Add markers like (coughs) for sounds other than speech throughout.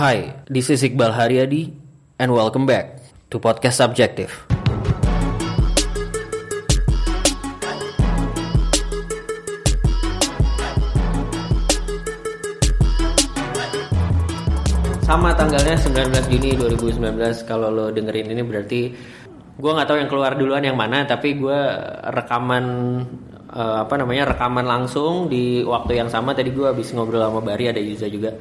Hi, this is Iqbal Haryadi and welcome back to Podcast Subjective. Sama tanggalnya 19 Juni 2019 kalau lo dengerin ini berarti gue nggak tahu yang keluar duluan yang mana tapi gue rekaman eh, apa namanya rekaman langsung di waktu yang sama. Tadi gue habis ngobrol sama Bari ada Yuza juga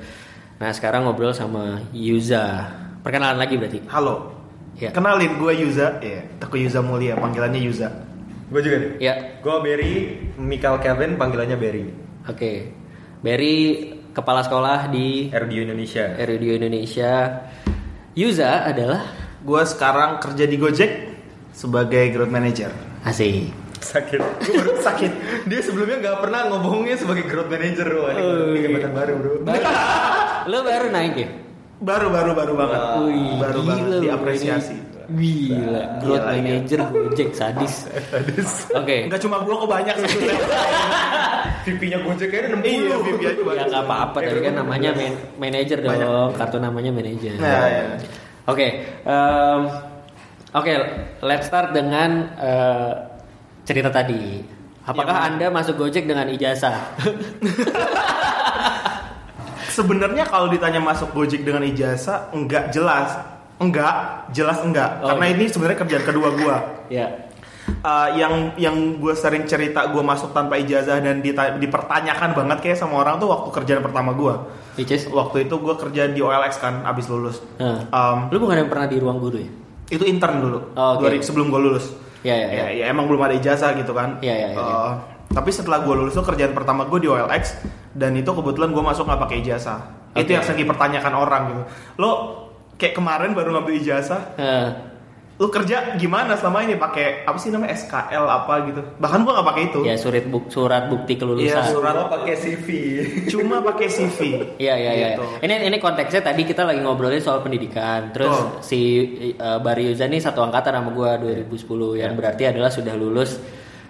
nah sekarang ngobrol sama Yuza perkenalan lagi berarti Halo. Ya. Kenalin gue Yuza, ya, Teku Yuza Mulia, panggilannya Yuza. Gue juga nih. ya Gue Berry, Michael Kevin, panggilannya Berry. oke Bari kepala sekolah di RDU Indonesia. Radio Indonesia Yuza adalah Gue sekarang kerja di Gojek sebagai growth manager. asik Sakit. (laughs) Gue baru sakit. Dia sebelumnya nggak pernah ngomongnya sebagai growth manager bro. Ini baru- ini jabatan baru bro. (laughs) lo baru naik ya Baru baru baru banget. Wih, baru gila banget diapresiasi. Gila, growth Gila, manager Gojek sadis. (laughs) Oke. Enggak cuma gue kok banyak sebetulnya. (laughs) VP-nya Gojek kayaknya 60. iya, VP aja Ya banyak. nggak apa-apa, tadi kan namanya man- manager dong, kartu namanya manager. Nah, ya. Oke, em, oke, let's start dengan eh, cerita tadi. Apakah Yang anda masuk Gojek dengan ijazah? (laughs) Sebenarnya kalau ditanya masuk Gojek dengan ijazah, enggak jelas. Enggak, jelas enggak. Oh, Karena iya. ini sebenarnya kerjaan kedua gue. ya, Uh, yang yang gue sering cerita gue masuk tanpa ijazah dan dipertanyakan banget kayak sama orang tuh waktu kerjaan pertama gue which is, waktu itu gue kerja di OLX kan abis lulus Nah. Um, lu bukan yang pernah di ruang guru ya? itu intern dulu Oh, oke. Dua hari sebelum gue lulus Ya, ya, ya. ya emang belum ada ijazah gitu kan Iya, iya, iya, Uh, tapi setelah gue lulus tuh kerjaan pertama gue di OLX dan itu kebetulan gue masuk nggak pakai ijazah itu Oke. yang sering dipertanyakan orang gitu lo kayak kemarin baru ngambil ijazah Eh, lu kerja gimana selama ini pakai apa sih namanya SKL apa gitu bahkan gua nggak pakai itu ya surat buk surat bukti Iya, kelulusan. surat- Lo pakai CV. cuma pakai CV (laughs) Iya iya iya. Gitu. Ini ini konteksnya tadi kita lagi ngobrolin soal pendidikan. Terus Betul. si uh, Bari Yuza nih satu angkatan sama gua 2010 Iya. yang berarti adalah sudah lulus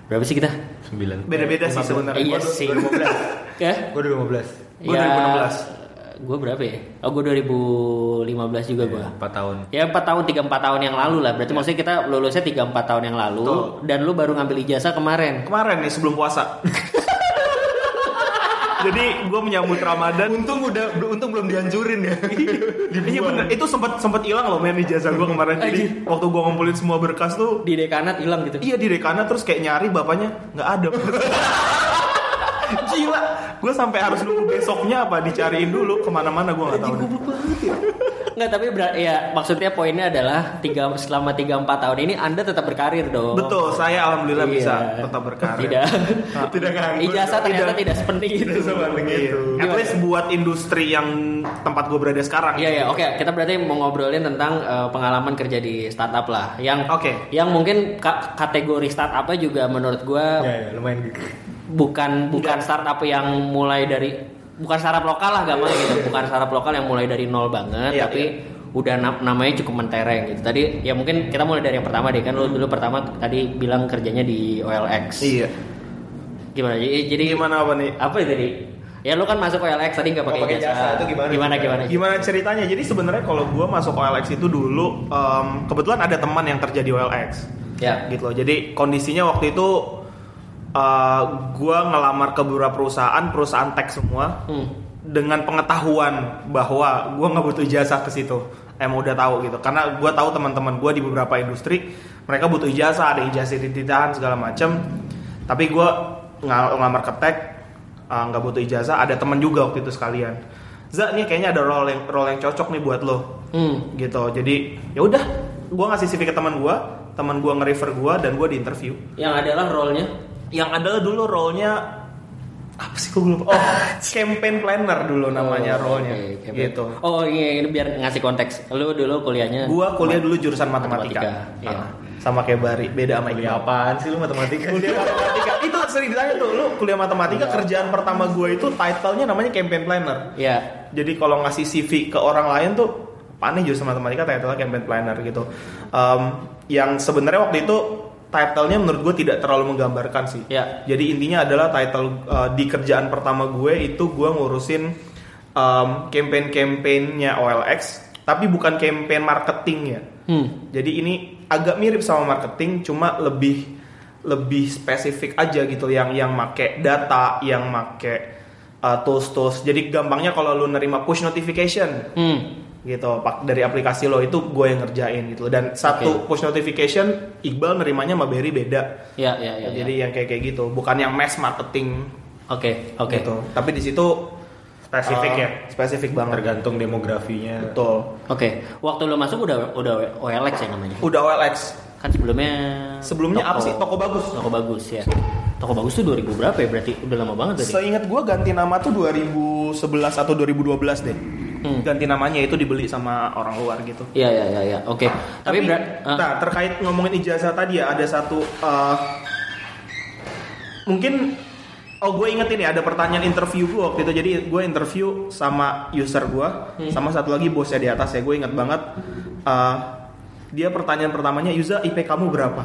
berapa sih kita? 9. beda-beda sih sebenarnya Iya sih. 2015. (laughs) Ya? Gue 2015. Gua 2016. Gue berapa ya? Oh gue 2015 juga gua. 4 tahun. Ya 4 tahun 3 4 tahun yang lalu lah. Berarti maksudnya kita lulusnya 3 4 tahun yang lalu Iya. Betul. dan lu baru ngambil ijazah kemarin. kemarin nih sebelum puasa (laughs) jadi gue menyambut Ramadan Untung udah untung belum dihancurin ya. iya bener itu sempat sempat hilang loh men ijazah gue kemarin jadi waktu gue ngumpulin semua berkas tuh Di dekanat hilang gitu. iya di dekana terus kayak nyari bapaknya nggak ada (laughs) gila gue sampai harus nunggu besoknya apa dicariin dulu ke mana-mana gue nggak tahu deh. Nggak, tapi ber- ya maksudnya poinnya adalah tiga selama 3 4 tahun ini Anda tetap berkarir dong. betul saya alhamdulillah Iya. bisa tetap berkarir Tidak. Tidak nganggur. Ijazah ternyata Tidak. tidak sepenting itu. Tidak sepenting itu. Iya. At least buat industri yang tempat gue berada sekarang. Iya ya, oke. Kita berarti mau ngobrolin tentang eh, pengalaman kerja di startup lah. Yang Oke. yang mungkin ka- kategori startupnya juga menurut gua Ya, ya, lumayan gitu. Bukan bukan startup yang mulai dari bukan startup lokal lah gampang gitu. Bukan startup lokal yang mulai dari nol banget, Iya, tapi udah na- namanya cukup mentereng gitu. Tadi ya mungkin kita mulai dari yang pertama deh kan lu dulu pertama tadi bilang kerjanya di OLX. Iya. Gimana? Jadi, jadi Gimana apa nih? apa itu tadi? Ya lu kan masuk OLX tadi nggak pakai Nggak pakai ijazah. ijazah, itu gimana? Gimana gimana? Gimana ceritanya? Jadi sebenarnya kalau gue masuk OLX itu dulu, em, kebetulan ada teman yang kerja di OLX. Ya. Gitu loh. Jadi kondisinya waktu itu eh gue ngelamar ke beberapa perusahaan, perusahaan tech semua. Hmm. dengan pengetahuan bahwa gue nggak butuh ijazah ke situ. Emang udah tahu gitu. Karena gue tahu teman-teman gue di beberapa industri mereka butuh ijazah ada ijazah ditahan segala macam tapi gue ng- ngelamar ke tech uh, nggak butuh ijazah. Ada teman juga waktu itu sekalian. Za nih kayaknya ada role yang role yang cocok nih buat lo. Hmm. gitu. Jadi ya udah gue ngasih CV ke teman gue teman gue nge-refer gue dan gue di interview. Yang adalah role-nya yang adalah dulu role-nya apa sih gue lupa oh (laughs) campaign planner dulu namanya Oh, role-nya oke. gitu Oh iya ini biar ngasih konteks. Lu dulu kuliahnya gua kuliah dulu jurusan matematika, Matematika, iya. Ah, sama kayak Bari beda sama Kuliah apaan sih lu matematika? (laughs) kuliah matematika itu sering ditanya tuh lu kuliah matematika kerjaan pertama gue itu title-nya namanya campaign planner Iya. jadi kalau ngasih CV ke orang lain tuh apa nih jurusan matematika title campaign planner gitu Em, yang sebenarnya waktu itu title-nya menurut gue tidak terlalu menggambarkan sih Ya. jadi intinya adalah title uh, di kerjaan pertama gue itu gue ngurusin em, campaign-campaignnya OLX, tapi bukan campaign marketing ya. Hmm. Jadi ini agak mirip sama marketing, cuma lebih lebih spesifik aja gitu yang yang make data, yang make uh, tools-tools. Jadi gampangnya kalau lu nerima push notification Hmm. Gitu pak dari aplikasi lo itu gue yang ngerjain gitu dan satu push notification Iqbal nerimanya sama Berry beda Ya, ya, ya. ya. jadi yang kayak kayak gitu bukan yang mass marketing Oke, oke. gitu tapi di situ spesifik Oh. ya spesifik banget Tergantung demografinya. betul Oke, waktu lu masuk udah udah OLX ya namanya. udah OLX Kan sebelumnya sebelumnya apa sih toko bagus Toko bagus ya. Toko bagus tuh 2000 berapa ya berarti? Udah lama banget tadi. Seingat gue ganti nama tuh 2011 atau 2012 deh. Hmm. Ganti namanya itu dibeli sama orang luar gitu. Iya, iya, iya, iya. Oke. Tapi, Tapi, berat ah, nah terkait ngomongin ijazah tadi ya ada satu uh, mungkin oh gue inget ini ada pertanyaan interview gue waktu itu jadi gue interview sama user gue Hmm. sama satu lagi bosnya di atas ya gue inget banget uh, dia pertanyaan pertamanya Yuza IP kamu berapa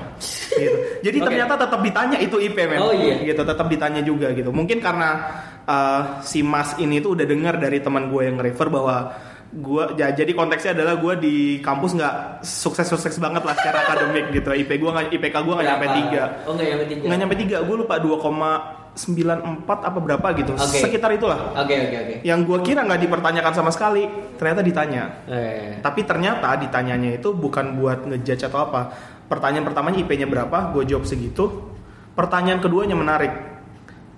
gitu. jadi (laughs) Oke. ternyata tetap ditanya itu IP men Oh, iya. gitu tetap ditanya juga gitu mungkin karena uh, si Mas ini tuh udah dengar dari teman gue yang refer bahwa gue ya, jadi konteksnya adalah gue di kampus nggak sukses sukses banget lah secara (laughs) akademik gitu. IP gue nggak IPK gue nggak nyampe tiga. Oh, nggak nyampe tiga. nggak nyampe tiga. Gue lupa 2,94 apa berapa gitu. Oke. sekitar itulah. Oke, oke, oke. yang gue kira nggak dipertanyakan sama sekali ternyata ditanya. Eh, tapi ternyata ditanyanya itu bukan buat ngejudge atau apa. Pertanyaan pertamanya IP-nya berapa gue jawab segitu. Pertanyaan keduanya menarik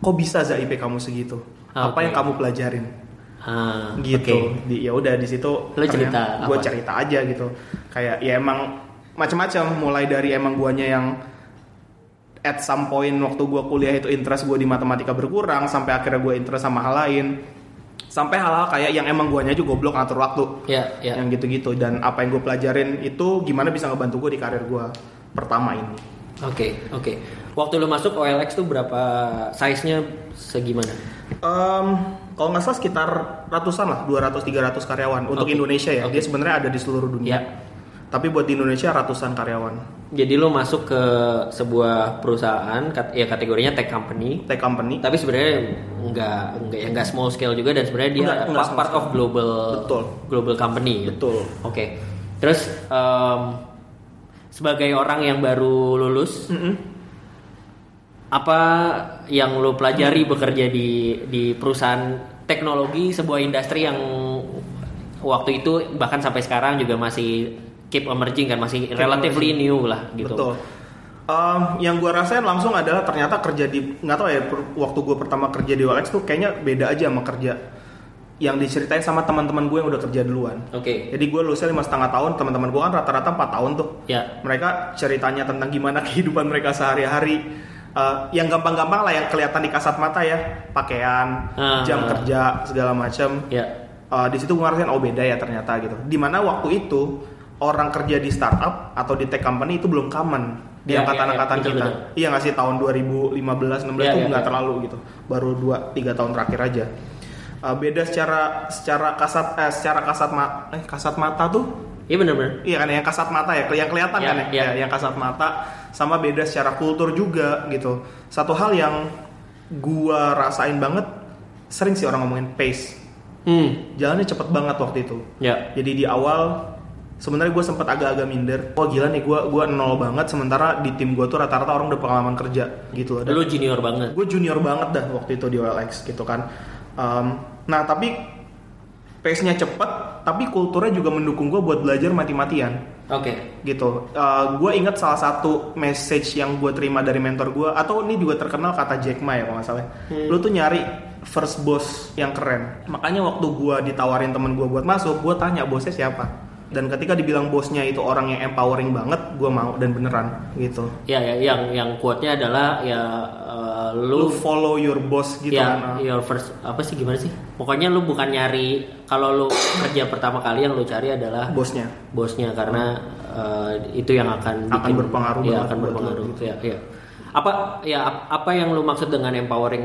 kok bisa za IP kamu segitu? Ah, apa yang kamu pelajarin? Ah, gitu. di ya udah di situ Lu cerita gue cerita aja gitu. Kayak ya emang macam-macam mulai dari emang guanya yang at some point waktu gue kuliah itu interest gue di matematika berkurang sampai akhirnya gue interest sama hal lain. Sampai hal-hal kayak yang emang guanya aja goblok ngatur waktu. Ya, ya. yang gitu-gitu. Dan apa yang gue pelajarin itu gimana bisa ngebantu gue di karir gue pertama ini. Oke, oke. Waktu lu masuk OLX tuh berapa size-nya segimana? Em, kalau nggak salah sekitar ratusan lah 200-300 karyawan untuk. Indonesia ya Oke. dia sebenarnya ada di seluruh dunia Ya. tapi buat di Indonesia ratusan karyawan Jadi lu masuk ke sebuah perusahaan, ya kategorinya tech company, tech company tapi sebenarnya nggak nggak ya nggak small scale juga dan sebenarnya dia Nggak, nggak part, part of global Betul. global company. ya? betul Oke. Terus em, sebagai orang yang baru lulus, Mm-mm. Apa yang lo pelajari bekerja di di perusahaan teknologi sebuah industri yang waktu itu bahkan sampai sekarang juga masih keep emerging kan masih relatively new lah gitu. betul Em, yang gue rasain langsung adalah ternyata kerja di nggak tahu ya waktu gue pertama kerja di OLX tuh kayaknya beda aja sama kerja yang diceritain sama teman-teman gue yang udah kerja duluan Oke. jadi gue lulusnya lima setengah tahun teman-teman gue kan rata-rata empat tahun tuh Ya. mereka ceritanya tentang gimana (laughs) kehidupan mereka sehari-hari Eh, yang gampang-gampang lah yang kelihatan di kasat mata ya pakaian Ah. jam kerja segala macam Ya. Eh, di situ gue ngerasain oh beda ya ternyata gitu di mana waktu itu orang kerja di startup atau di tech company itu belum common di angkatan-angkatan ya, ya, betul, kita betul. iya nggak sih tahun 2015 16 Ya, itu nggak ya. terlalu gitu baru 2 3 tahun terakhir aja Eh, beda secara secara kasat eh, secara kasat ma eh kasat mata tuh Iya benar-benar. Iya kan yang kasat mata ya, yang kelihatan Ya, kan ya, ya. Ya, yang kasat mata sama beda secara kultur juga gitu. Satu hal yang gua rasain banget sering sih orang ngomongin pace. Hmm. Jalannya cepet banget waktu itu. Ya. Jadi di awal sebenarnya gue sempat agak-agak minder. Wah gila nih gua gua nol banget sementara di tim gua tuh rata-rata orang udah pengalaman kerja gitu loh. Dan Lu junior banget. gue junior banget dah waktu itu di OLX gitu kan. Um, nah tapi pace-nya cepet, tapi kulturnya juga mendukung gue buat belajar mati-matian Oke. gitu. gue ingat salah satu message yang gue terima dari mentor gue, atau ini juga terkenal kata Jack Ma ya kalau nggak salah. Hmm. Lu tuh nyari first boss yang keren. Makanya waktu gue ditawarin temen gue buat masuk, gue tanya bosnya siapa. Dan ketika dibilang bosnya itu orang yang empowering banget, gue mau dan beneran gitu. Ya, ya yang yang quote-nya adalah ya eh, Lu lu follow your boss gitu ya kan. your first apa sih gimana sih? Pokoknya lu bukan nyari kalau lu kerja pertama kali yang lu cari adalah Bosnya. bosnya karena eh, itu yang akan Akan berpengaruh ya, akan berpengaruh gitu. ya, ya. apa ya ap- apa yang lu maksud dengan empowering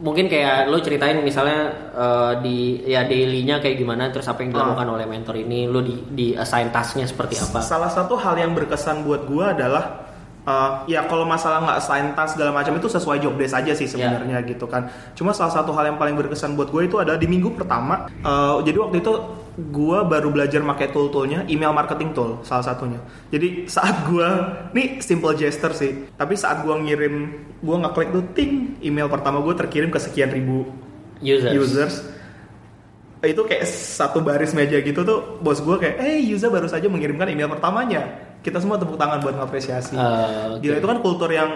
mungkin kayak lu ceritain misalnya eh, di ya dailynya kayak gimana terus apa yang dilakukan oleh mentor ini lu di di assign tasknya seperti apa Salah satu hal yang berkesan buat gue adalah Eh, ya kalau masalah nggak assign task segala macam itu sesuai job desk aja sih Ya. sebenarnya gitu kan. Cuma salah satu hal yang paling berkesan buat gue itu adalah di minggu pertama. eh, jadi waktu itu gue baru belajar pakai tool-toolnya, email marketing tool salah satunya. Jadi saat gue, nih simple gesture sih, tapi saat gue ngirim, gue ngeklik tuh ting, email pertama gue terkirim ke sekian ribu Users. users. Itu kayak satu baris meja gitu tuh, bos gue kayak, eh user baru saja mengirimkan email pertamanya. Kita semua tepuk tangan buat ngapresiasi. Eh, oke. Gila itu kan kultur yang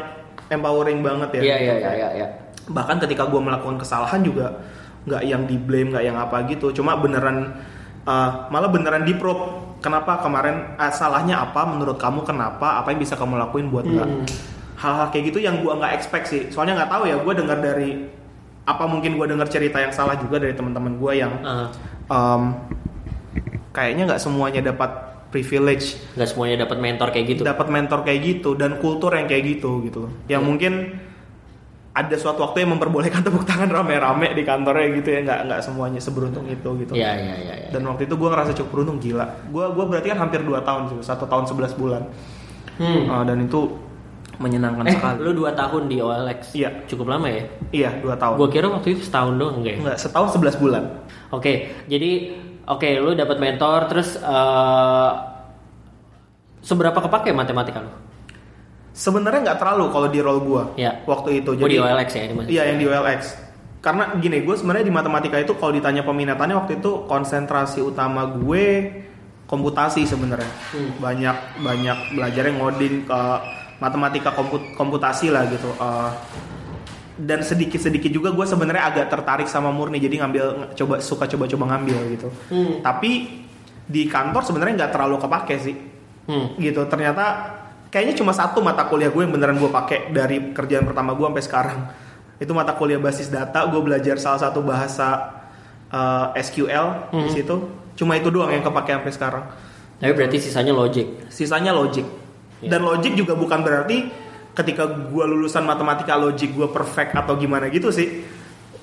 empowering banget ya. Iya iya iya iya. iya. Bahkan ketika gue melakukan kesalahan juga nggak yang di blame, nggak yang apa gitu. Cuma beneran uh, malah beneran di probe. Kenapa kemarin uh, salahnya apa? Menurut kamu kenapa? Apa yang bisa kamu lakuin buat nggak? Hmm. Hal-hal kayak gitu yang gue nggak expect sih. Soalnya nggak tahu ya. Gue dengar dari apa mungkin gue dengar cerita yang salah juga dari teman-teman gue yang Ah, um, kayaknya nggak semuanya dapat privilege nggak semuanya dapat mentor kayak gitu. dapat mentor kayak gitu dan kultur yang kayak gitu gitu. Yang Iya. mungkin ada suatu waktu yang memperbolehkan (laughs) tepuk tangan rame-rame di kantornya gitu ya nggak nggak semuanya seberuntung itu gitu. Iya iya iya. iya. Dan waktu itu gue ngerasa cukup beruntung gila. Gue gua berarti kan hampir 2 tahun sih, satu tahun 11 bulan. Hmm. Uh, dan itu menyenangkan Eh, sekali. lu dua tahun di OLX. Iya. Cukup lama ya? Iya 2 tahun. Gua kira waktu itu setahun doang enggak ya? Enggak setahun 11 bulan. Oke, jadi oke lu dapat mentor terus eh, seberapa kepake matematika lu? Sebenarnya nggak terlalu kalau di role gue Iya. waktu itu. Oh, di OLX ya, ini? Iya yang di OLX. Karena gini, gue sebenarnya di matematika itu kalau ditanya peminatannya waktu itu konsentrasi utama gue komputasi sebenarnya. Hmm. Banyak banyak belajarnya ngoding ke matematika komput- komputasi lah gitu. Eh, dan sedikit sedikit juga gue sebenarnya agak tertarik sama murni jadi ngambil coba suka coba coba ngambil gitu. Hmm. Tapi di kantor sebenarnya nggak terlalu kepake sih Hmm. gitu ternyata kayaknya cuma satu mata kuliah gue yang beneran gue pakai dari kerjaan pertama gue sampai sekarang itu mata kuliah basis data gue belajar salah satu bahasa eh, SQL di Mhm. situ cuma itu doang yang kepake sampai sekarang Tapi berarti sisanya logic. sisanya logic Ya. dan logic juga bukan berarti ketika gue lulusan matematika logic gue perfect atau gimana gitu sih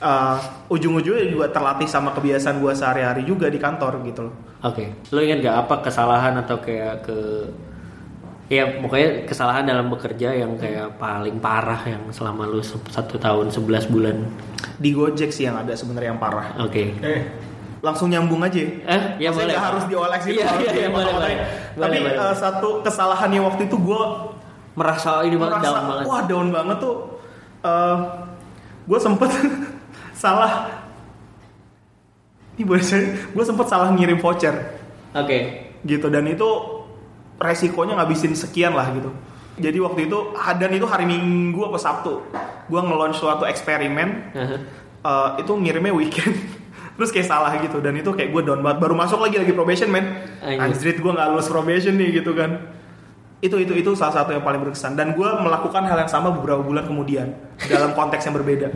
Eh, ujung-ujungnya juga terlatih sama kebiasaan gue sehari-hari juga di kantor gitu loh Oke, lu ingat gak apa kesalahan atau kayak ke ya pokoknya kesalahan dalam bekerja yang kayak paling parah yang selama lu satu tahun 11 bulan. di Gojek sih yang ada sebenarnya yang parah Oke. Eh, langsung nyambung aja. Eh, ya Maksudnya boleh. nggak harus dioles gitu. Iya, harus iya, iya, boleh, boleh. Tapi Boleh, boleh. eh, satu kesalahan yang waktu itu gue Merasa ini banget merasa, down banget. wah down banget tuh. gue sempet (laughs) salah. Ini boleh gue sempet salah ngirim voucher Oke. gitu dan itu resikonya ngabisin sekian lah gitu. Jadi waktu itu dan itu hari Minggu apa Sabtu, gue nge-launch suatu eksperimen Aha. Eh, itu ngirimnya weekend (laughs) terus kayak salah gitu dan itu kayak gue down banget baru masuk lagi lagi probation Anjir. anjrit gue nggak lulus probation nih gitu kan itu itu itu salah satu yang paling berkesan dan gue melakukan hal yang sama beberapa bulan kemudian dalam konteks yang berbeda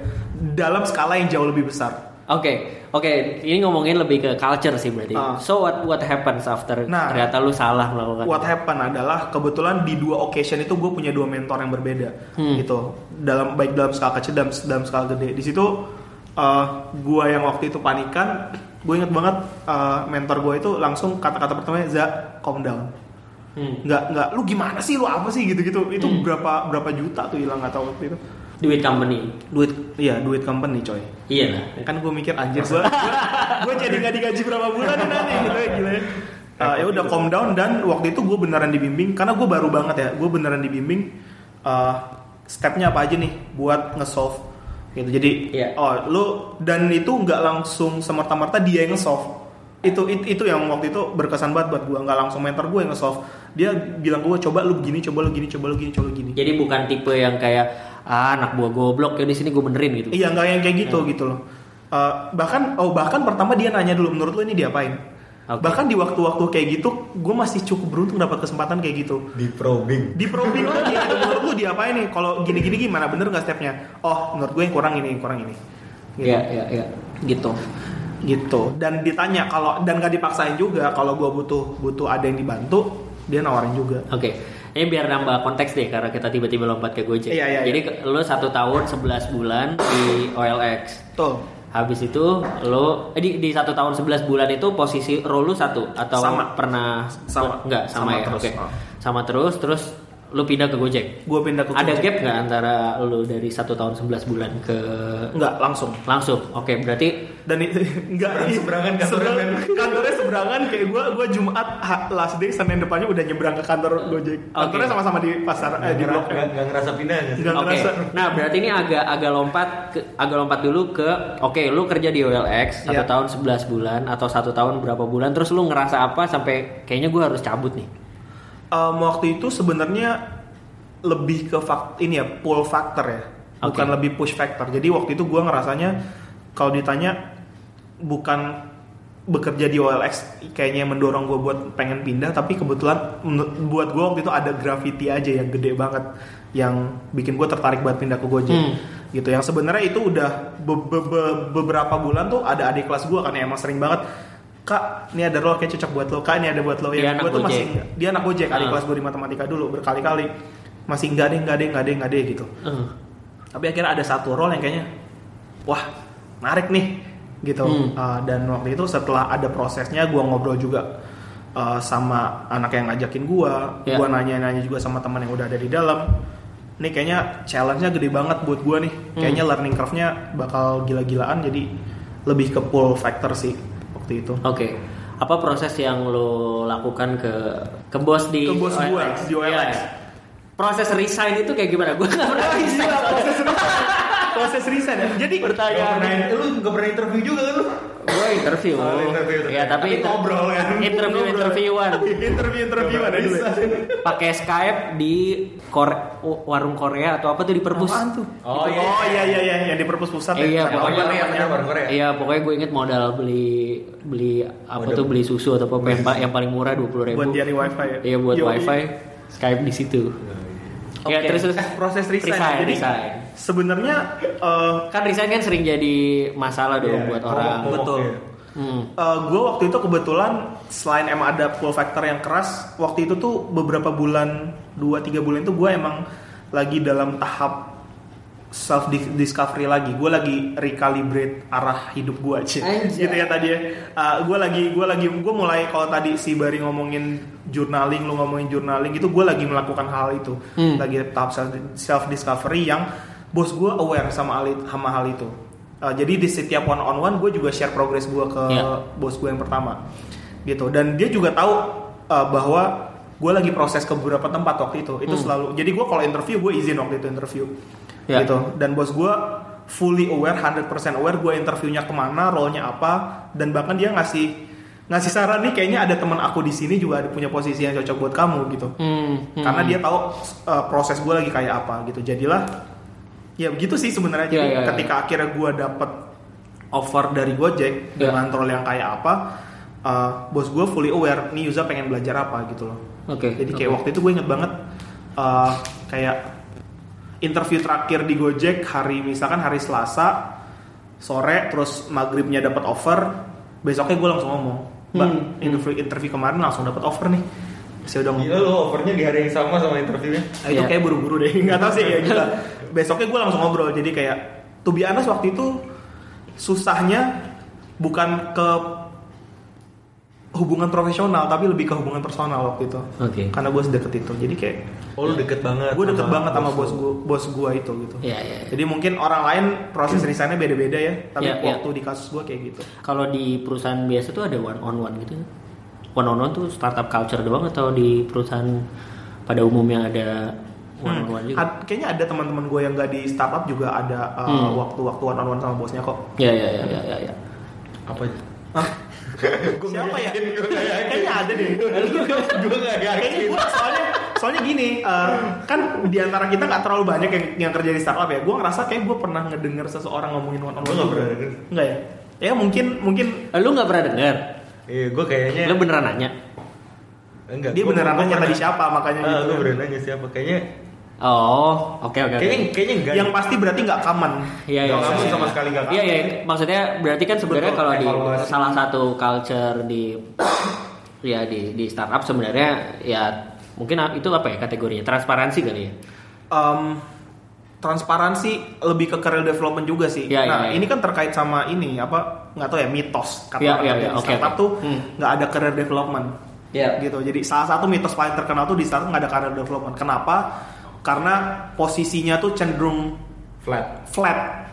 dalam skala yang jauh lebih besar Oke, oke. Ini ngomongin lebih ke culture sih berarti. Ah. So what what happens after Nah, ternyata lu salah melakukan? what happen adalah kebetulan di dua occasion itu gue punya dua mentor yang berbeda Hmm. gitu dalam baik dalam skala kecil dan dalam skala gede di situ eh gue yang waktu itu panikan gue inget banget eh, mentor gue itu langsung kata-kata pertamanya za calm down Hmm. nggak nggak lu gimana sih? Lu apa sih? gitu gitu itu Hmm. berapa berapa juta tuh hilang nggak tahu waktu itu. Duit company. duit iya duit company coy. Iya. Lah. kan gue mikir anjir gue gue jadi nggak digaji berapa bulan nih nanti gitu ya gila ya. Uh, ya udah calm down. Dan waktu itu gue beneran dibimbing karena gue baru banget ya gue beneran dibimbing uh, stepnya apa aja nih buat nge-solve. Gitu. Jadi Iya. oh lu dan itu nggak langsung semerta-merta dia yang nge-solve itu, itu itu yang waktu itu berkesan banget buat gue nggak langsung mentor gue yang nge-solve dia bilang gue coba lu begini coba lu gini coba lu gini coba lu gini Jadi bukan tipe yang kayak ah, anak buah goblok ya di sini gue benerin gitu. Iya nggak yang kayak gitu gitu loh. Uh, bahkan oh bahkan pertama dia nanya dulu menurut lo ini diapain? Oke. Bahkan di waktu-waktu kayak gitu, gue masih cukup beruntung dapat kesempatan kayak gitu. Di probing. Di probing lagi gitu, menurut lu diapain nih? Kalau gini-gini gimana? Bener nggak stepnya? Oh, menurut gue yang kurang ini, yang kurang ini. Gitu. Iya, iya, iya. Gitu. Gitu. Dan ditanya kalau dan gak dipaksain juga kalau gue butuh butuh ada yang dibantu, dia nawarin juga. Oke. Ini biar nambah konteks deh karena kita tiba-tiba lompat ke Gojek. Iya, iya, Jadi ke- lo satu tahun 11 bulan di OLX. Tuh. Habis itu lo eh, di, di satu tahun 11 bulan itu posisi role lu satu atau Sama. pernah Sama. enggak sama, Sama ya. terus. Oke. Oh. Sama terus terus lu pindah ke Gojek. gue pindah ke Ada Gojek. gap nggak antara lu dari satu tahun 11 bulan ke Nggak langsung. langsung? Oke, berarti Dan itu (laughs) enggak Seberangan kantornya, seberang- kantornya seberangan kayak gue gue Jumat last day Senin depannya udah nyebrang ke kantor Gojek. Kantornya sama-sama di pasar eh, di blok. nggak nggak ngerasa pindah? Nggak Oke. ngerasa. Nah, berarti ini agak agak lompat ke, agak lompat dulu ke oke, lu kerja di OLX satu Iya. tahun 11 bulan atau satu tahun berapa bulan terus lu ngerasa apa sampai kayaknya gue harus cabut nih. Em, waktu itu sebenarnya lebih ke fak ini ya pull factor ya, bukan Oke. lebih push factor. Jadi waktu itu gue ngerasanya kalau ditanya bukan bekerja di OLX kayaknya yang mendorong gue buat pengen pindah, tapi kebetulan buat gue waktu itu ada graffiti aja yang gede banget yang bikin gue tertarik buat pindah ke Gojek. Hmm. Gitu. Yang sebenarnya itu udah be- be- be- beberapa bulan tuh ada adik kelas gue kan yang emang sering banget Kak, ini ada role kayak cocok buat lo. Kak, ini ada buat lo. Anak gue tuh masih dia anak gojek adik Ah. kelas gue di matematika dulu berkali-kali masih enggak deh enggak deh enggak deh enggak deh gitu Eh, tapi akhirnya ada satu role yang kayaknya wah menarik nih gitu Hmm. Uh, dan waktu itu setelah ada prosesnya gue ngobrol juga uh, sama anak yang ngajakin gue Ya. gue nanya-nanya juga sama teman yang udah ada di dalam ini kayaknya challenge-nya gede banget buat gue nih kayaknya learning curve-nya bakal gila-gilaan jadi lebih ke pull factor sih waktu itu Oke. Apa proses yang lo lakukan ke ke bos di Ke bos gua, di OLX. Iya. Proses resign itu kayak gimana? Gue nggak pernah resign. Gila, proses resign proses resign ya jadi eh, lu nggak pernah interview juga kan lu? Gue interview. Oh, interview. Ya tapi, Tapi ngobrol kan? Interview interviewan. (laughs) interview interview ada dulu ya. Pakai Skype di Kore- warung Korea atau apa tuh di perpus. Tuh? Oh, iya. Oh iya iya iya yang di perpus pusat Eh, iya, ya. pokoknya- bener, orang Korea. Iya pokoknya gue inget modal beli beli apa tuh beli susu atau apa yang, pa- yang paling murah dua puluh ribu. buat nyari wifi ya. Iya buat wifi Skype di situ. Ya terus terus proses resign. resign, Jadi resign. Sebenarnya eh, Kan resign kan sering jadi masalah dong Iya, buat orang. ngomong, Betul. iya. Hmm. gue waktu itu kebetulan selain emang ada pull factor yang keras, waktu itu tuh beberapa bulan, 2-3 bulan itu gue emang lagi dalam tahap self discovery lagi. Gue lagi recalibrate arah hidup gue aja. Anjay. gitu ya tadi ya. gue lagi gue lagi gue mulai kalau tadi si Bari ngomongin journaling, lu ngomongin journaling itu gue lagi melakukan hal itu. Hmm. Lagi tahap self discovery yang bos gue aware sama hal, sama hal itu. Uh, jadi di setiap one on one gue juga share progress gue ke Iya. bos gue yang pertama gitu dan dia juga tahu uh, bahwa gue lagi proses ke beberapa tempat waktu itu itu Hmm. selalu jadi gue kalau interview gue izin waktu itu interview Iya. gitu dan bos gue fully aware 100% aware gue interviewnya ke mana role-nya apa dan bahkan dia ngasih ngasih saran nih kayaknya ada teman aku di sini juga ada punya posisi yang cocok buat kamu gitu Hmm, hmm. karena dia tahu uh, proses gue lagi kayak apa gitu jadilah ya begitu sih sebenarnya jadi iya, iya. ketika akhirnya gue dapet offer dari Gojek Iya. dengan role yang kayak apa uh, bos gue fully aware nih Yuza pengen belajar apa gitu loh Oke. jadi kayak oke. waktu itu gue inget banget uh, kayak interview terakhir di Gojek hari misalkan hari Selasa sore terus maghribnya dapat offer besoknya gue langsung ngomong mbak Hmm, interview interview kemarin langsung dapat offer nih saya udah ngomong Gila lu offernya di hari yang sama sama interviewnya. Nah, itu Iya. kayak buru-buru deh, (laughs) nggak tahu sih ya gitu. (laughs) Besoknya gue langsung ngobrol, jadi kayak to be honest waktu itu susahnya bukan ke hubungan profesional, tapi lebih ke hubungan personal waktu itu. Oke. Karena gue sedekat itu, jadi kayak Oh lu deket banget. gue deket sama banget sama bos gue, bos gue itu gitu. Iya, iya. Jadi mungkin orang lain proses resignnya beda-beda ya, tapi Iya, iya. waktu di kasus gue kayak gitu. Kalau di perusahaan biasa tuh ada one on one gitu. One on one tuh startup culture doang atau di perusahaan pada umumnya ada one on one juga? Ad- kayaknya ada teman-teman gue yang gak di startup juga ada uh, Hmm. waktu-waktu one on one sama bosnya kok. Ya ya ya ya ya. ya. Apa? Hah? (laughs) Siapa ya? Kayaknya ada deh. Gue gak Kayaknya yakin. gue soalnya soalnya gini uh, kan di antara kita nggak terlalu banyak yang yang kerja di startup ya. Gue ngerasa kayak gue pernah ngedenger seseorang ngomongin one on Gue one. gak pernah denger. Enggak ya? Ya mungkin mungkin Eh, Lu nggak pernah dengar? Iya, gue kayaknya. Lu beneran nanya? Enggak. dia gua- beneran gua nanya pernah- tadi siapa makanya Ah, gitu. gue beneran nanya siapa? Kayaknya. Oh, oke oke. oke. Kayaknya kayaknya enggak. Yang pasti berarti nggak common. Iya iya. Iya, kamu iya. sama sekali nggak Iya kamu. iya. Maksudnya berarti kan sebenarnya Betul, kalau di evaluasi. salah satu culture di ya di di startup sebenarnya ya mungkin itu apa ya kategorinya transparansi kali ya. Em, transparansi lebih ke career development juga sih. Iya, nah iya, iya. ini kan terkait sama ini apa nggak tahu ya mitos kata orang iya, kerja iya, di startup oke. tuh Hmm. nggak ada career development. Iya. gitu jadi salah satu mitos paling terkenal tuh di startup nggak ada career development kenapa karena posisinya tuh cenderung Flat. flat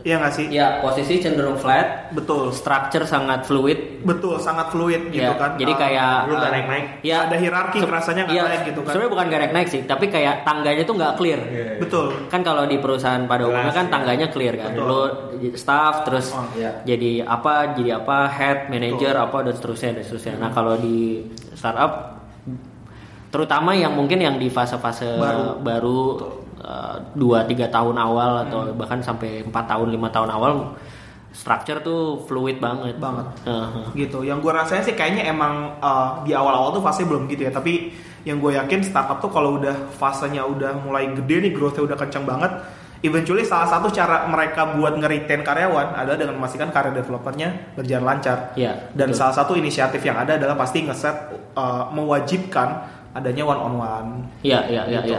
Iya nggak sih Ya, posisi cenderung flat, betul structure sangat fluid. betul sangat fluid gitu Ya, kan Jadi Ah, kayak lu nggak eh, naik-naik. Ya, ada hierarki rasanya nggak iya, naik gitu kan Sebenarnya bukan gak naik naik sih, tapi kayak tangganya tuh nggak clear. Iya. betul Kan kalau di perusahaan pada Jelas, umumnya kan ya. tangganya clear kan. Betul. Lo jadi staff terus Oh, iya. jadi apa, jadi apa, head, manager Betul. apa dan seterusnya dan seterusnya. Nah, kalau di startup terutama yang mungkin yang di fase-fase Baru. baru dua tiga tahun awal atau bahkan sampai empat tahun lima tahun awal structure tuh fluid banget. Banget. Heeh. gitu. Yang gue rasain sih kayaknya emang uh, di awal-awal tuh fase belum gitu ya. Tapi yang gue yakin startup tuh kalau udah fasenya udah mulai gede nih growth-nya udah kencang banget eventually salah satu cara mereka buat nge-retain karyawan adalah dengan memastikan karir developernya berjalan lancar. Iya, dan betul. salah satu inisiatif yang ada adalah pasti ngeset uh, mewajibkan adanya one on one Iya, iya, iya, gitu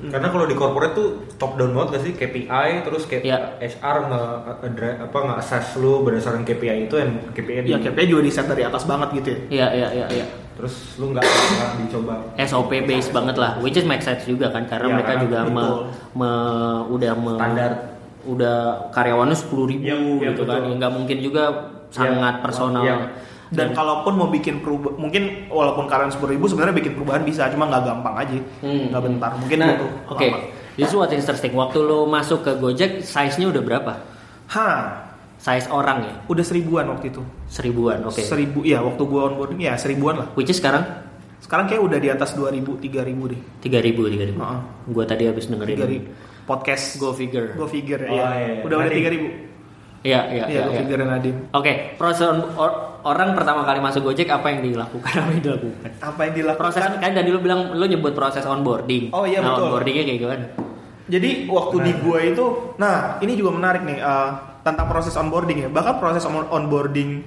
dan Karena kalau di corporate tuh top down banget gak sih KPI terus kayak Iya. HR nge adre- apa nge assess lu berdasarkan KPI itu yang KPI di ya KPI juga di set dari atas banget gitu ya Iya, iya, iya, iya. terus lu nggak nggak dicoba SOP base banget lah, which is make sense juga kan karena Iya, mereka karena juga me, me- udah me, Standar. udah karyawannya sepuluh ribu Iya, iya, gitu kan, betul. nggak mungkin juga sangat Iya, personal. iya. Dan kalaupun mau bikin perubahan mungkin walaupun kalian sepuluh ribu sebenarnya bikin perubahan bisa cuma nggak gampang aja Hmm. nggak bentar mungkin nah, oke, this is what interesting. Waktu lo masuk ke Gojek, size-nya udah berapa? Hah, Size orang ya, udah seribuan waktu itu. seribuan, oke. Seribu, ya waktu gua onboarding ya seribuan lah. Which is sekarang Sekarang kayak udah di atas 2000, 3000 deh. tiga ribu, tiga ribu. Heeh. Gua tadi habis dengerin 3000 podcast Go figure. Go figure Oh, ya. iya. Udah udah Nadim. 3000. Iya, iya, Iya, iya. Go iya. figure Nadim. Oke, proses on- or- orang pertama kali masuk Gojek apa yang dilakukan? Apa yang dilakukan? Apa yang dilakukan? Proses kan tadi lu bilang lu nyebut proses onboarding. Oh, iya, nah, betul. onboardingnya kayak gimana? Jadi waktu di gua itu, nah ini juga menarik nih eh, tentang proses onboarding ya. Bahkan proses on- onboarding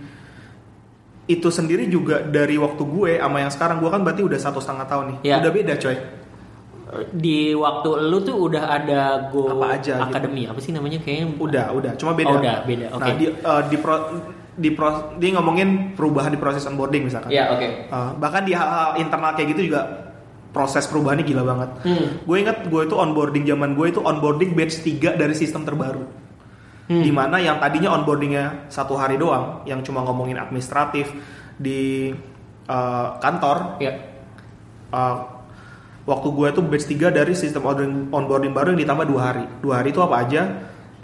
itu sendiri juga dari waktu gue sama yang sekarang gue kan berarti udah satu setengah tahun nih. Iya. Udah beda coy. Di waktu lu tuh udah ada Go Apa aja gitu. Academy, apa sih namanya kayaknya? Udah, udah. Cuma beda. Oh, udah, beda. Oke. Nah, di eh, di pro, di pro- dia ngomongin perubahan di proses onboarding misalkan. Iya, oke. Eh, bahkan di hal-hal internal kayak gitu juga proses perubahannya gila banget. Hmm. Gue inget gue itu onboarding zaman gue itu onboarding batch 3 dari sistem terbaru. Hmm. Di mana yang tadinya onboardingnya satu hari doang, yang cuma ngomongin administratif di eh, kantor, Iya. uh, waktu gue tuh batch 3 dari sistem onboarding, onboarding baru yang ditambah dua hari dua hari itu apa aja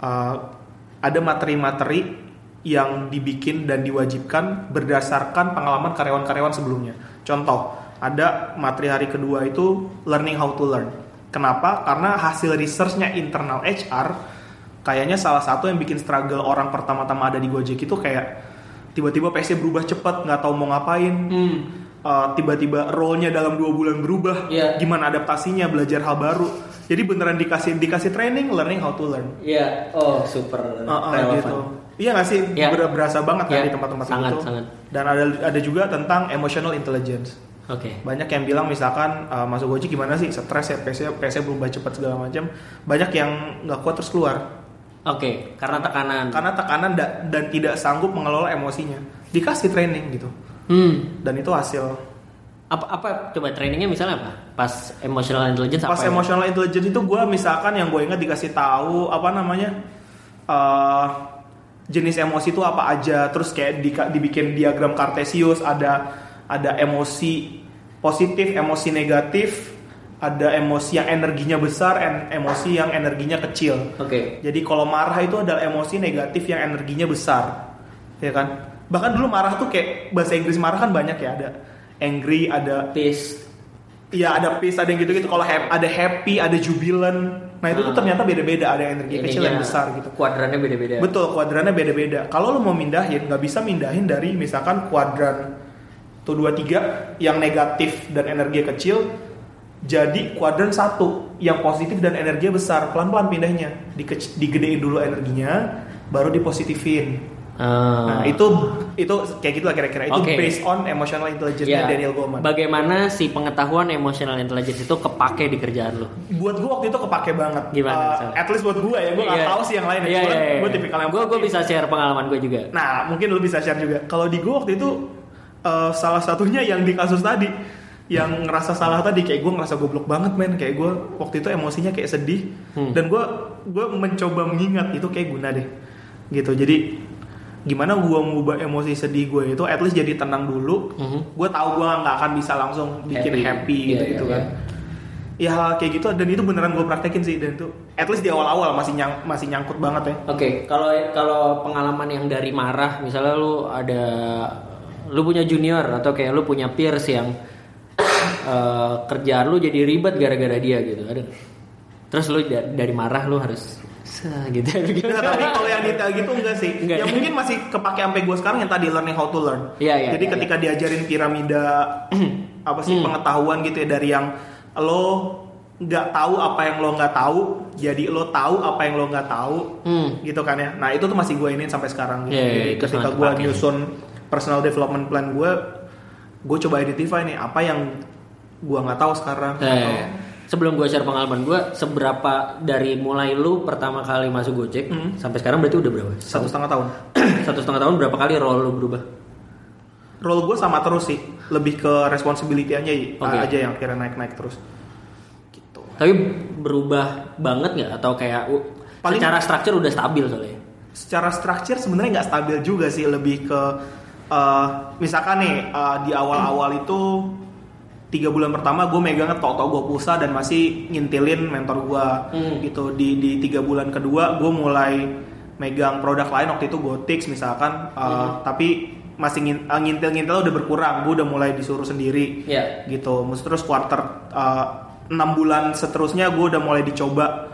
Uh, ada materi-materi yang dibikin dan diwajibkan berdasarkan pengalaman karyawan-karyawan sebelumnya contoh ada materi hari kedua itu learning how to learn kenapa karena hasil researchnya internal HR kayaknya salah satu yang bikin struggle orang pertama-tama ada di Gojek itu kayak tiba-tiba PC berubah cepat nggak tahu mau ngapain Hmm. uh, tiba-tiba role-nya dalam dua bulan berubah, Iya. gimana adaptasinya, belajar hal baru. Jadi beneran dikasih dikasih training, learning how to learn. Iya. Oh, super Uh, uh, relevan. gitu. Iya nggak sih? Iya. Ber- berasa banget kan Iya, di tempat-tempat sangat, itu. sangat. Dan ada ada juga tentang emotional intelligence. Oke. Banyak yang bilang misalkan uh, masuk Gojek gimana sih? Stres ya, PC PC berubah cepat segala macam. Banyak yang nggak kuat terus keluar Oke, karena tekanan. karena tekanan da- dan tidak sanggup mengelola emosinya. Dikasih training gitu. Hmm. Dan itu hasil Apa apa coba trainingnya misalnya apa? Pas emotional intelligence pas apa? ya? emotional intelligence itu gue misalkan yang gue ingat dikasih tahu apa namanya eh, jenis emosi itu apa aja terus kayak di, dibikin diagram kartesius ada ada emosi positif emosi negatif ada emosi yang energinya besar dan emosi yang energinya kecil Oke. jadi kalau marah itu adalah emosi negatif yang energinya besar ya kan bahkan dulu marah tuh kayak bahasa Inggris marah kan banyak ya ada angry ada Peace. Iya ada peace, ada yang gitu-gitu. Kalau ada happy, ada jubilant. Nah itu tuh ternyata beda-beda. Ada yang energi kecil yang besar gitu. Kuadrannya beda-beda. Betul, kuadrannya beda-beda. Kalau lo mau mindahin, nggak bisa mindahin dari misalkan kuadran tuh dua tiga yang negatif dan energi kecil jadi kuadran satu yang positif dan energi besar. Pelan-pelan pindahnya. Dike- digedein dulu energinya, baru dipositifin. Ah. Nah itu itu kayak gitu lah kira-kira. Itu Oke. based on emotional intelligence Ya, Daniel Goleman. Bagaimana si pengetahuan emotional intelligence itu kepake di kerjaan lo? buat gue waktu itu kepake banget. Gimana, Uh, at least buat gue ya, gue nggak Iya. tahu sih yang lain. Iya, ya. Cuman iya, iya. gue tipikal yang Gue gue bisa share pengalaman gue juga. Nah, mungkin lu bisa share juga. Kalau di gue waktu itu eh, salah satunya yang di kasus tadi yang ngerasa salah tadi kayak gue ngerasa goblok banget men kayak gue waktu itu emosinya kayak sedih Hmm. dan gue gue mencoba mengingat itu kayak guna deh gitu jadi gimana gue mengubah emosi sedih gue itu at least jadi tenang dulu Mhm. gue tahu gue nggak akan bisa langsung bikin Happy. happy, Iya, gitu, iya, gitu kan iya. ya kayak gitu dan itu beneran gue praktekin sih dan itu at least di awal-awal masih nyang, masih nyangkut banget ya Oke, kalau kalau pengalaman yang dari marah, misalnya lu ada lu punya junior atau kayak lu punya peers yang (coughs) eh, kerjaan lu jadi ribet gara-gara dia gitu, ada. Terus lu da- dari marah lu harus Gitu. (laughs) Nah, tapi kalau yang detail gitu enggak sih. Enggak. Ya mungkin masih kepake sampai gue sekarang yang tadi learning how to learn. Iya, iya, Jadi iya, ketika diajarin piramida (clears throat) apa sih Hmm. pengetahuan gitu ya dari yang lo nggak tahu apa yang lo nggak tahu, jadi lo tahu apa yang lo nggak tahu, Hmm. gitu kan ya. Nah itu tuh masih gue ini sampai sekarang. Gitu. Iya, iya, jadi itu ketika gue nyusun personal development plan gue, gue coba identify nih apa yang gue nggak tahu sekarang. Nah, atau sebelum gue share pengalaman gue, seberapa dari mulai lu pertama kali masuk Gojek Hmm. sampai sekarang berarti udah berapa? satu setengah tahun. (clears throat) Satu setengah tahun berapa kali role lu berubah? Role gue sama terus sih, lebih ke responsibility aja, Oke. aja yang kira naik-naik terus. Gitu. Tapi berubah banget nggak atau kayak uh, Paling- secara struktur udah stabil soalnya? Secara structure sebenarnya nggak stabil juga sih, lebih ke eh, misalkan nih eh, di awal-awal itu tiga bulan pertama gue megangnya tok-tok gue pulsa dan masih ngintilin mentor gue Hmm. gitu. Di di tiga bulan kedua gue mulai megang produk lain waktu itu Gotix misalkan. Hmm. tapi masih ngin- eh, ngintil-ngintil udah berkurang. Gue udah mulai disuruh sendiri. Iya. gitu. Terus quarter eh, enam bulan seterusnya gue udah mulai dicoba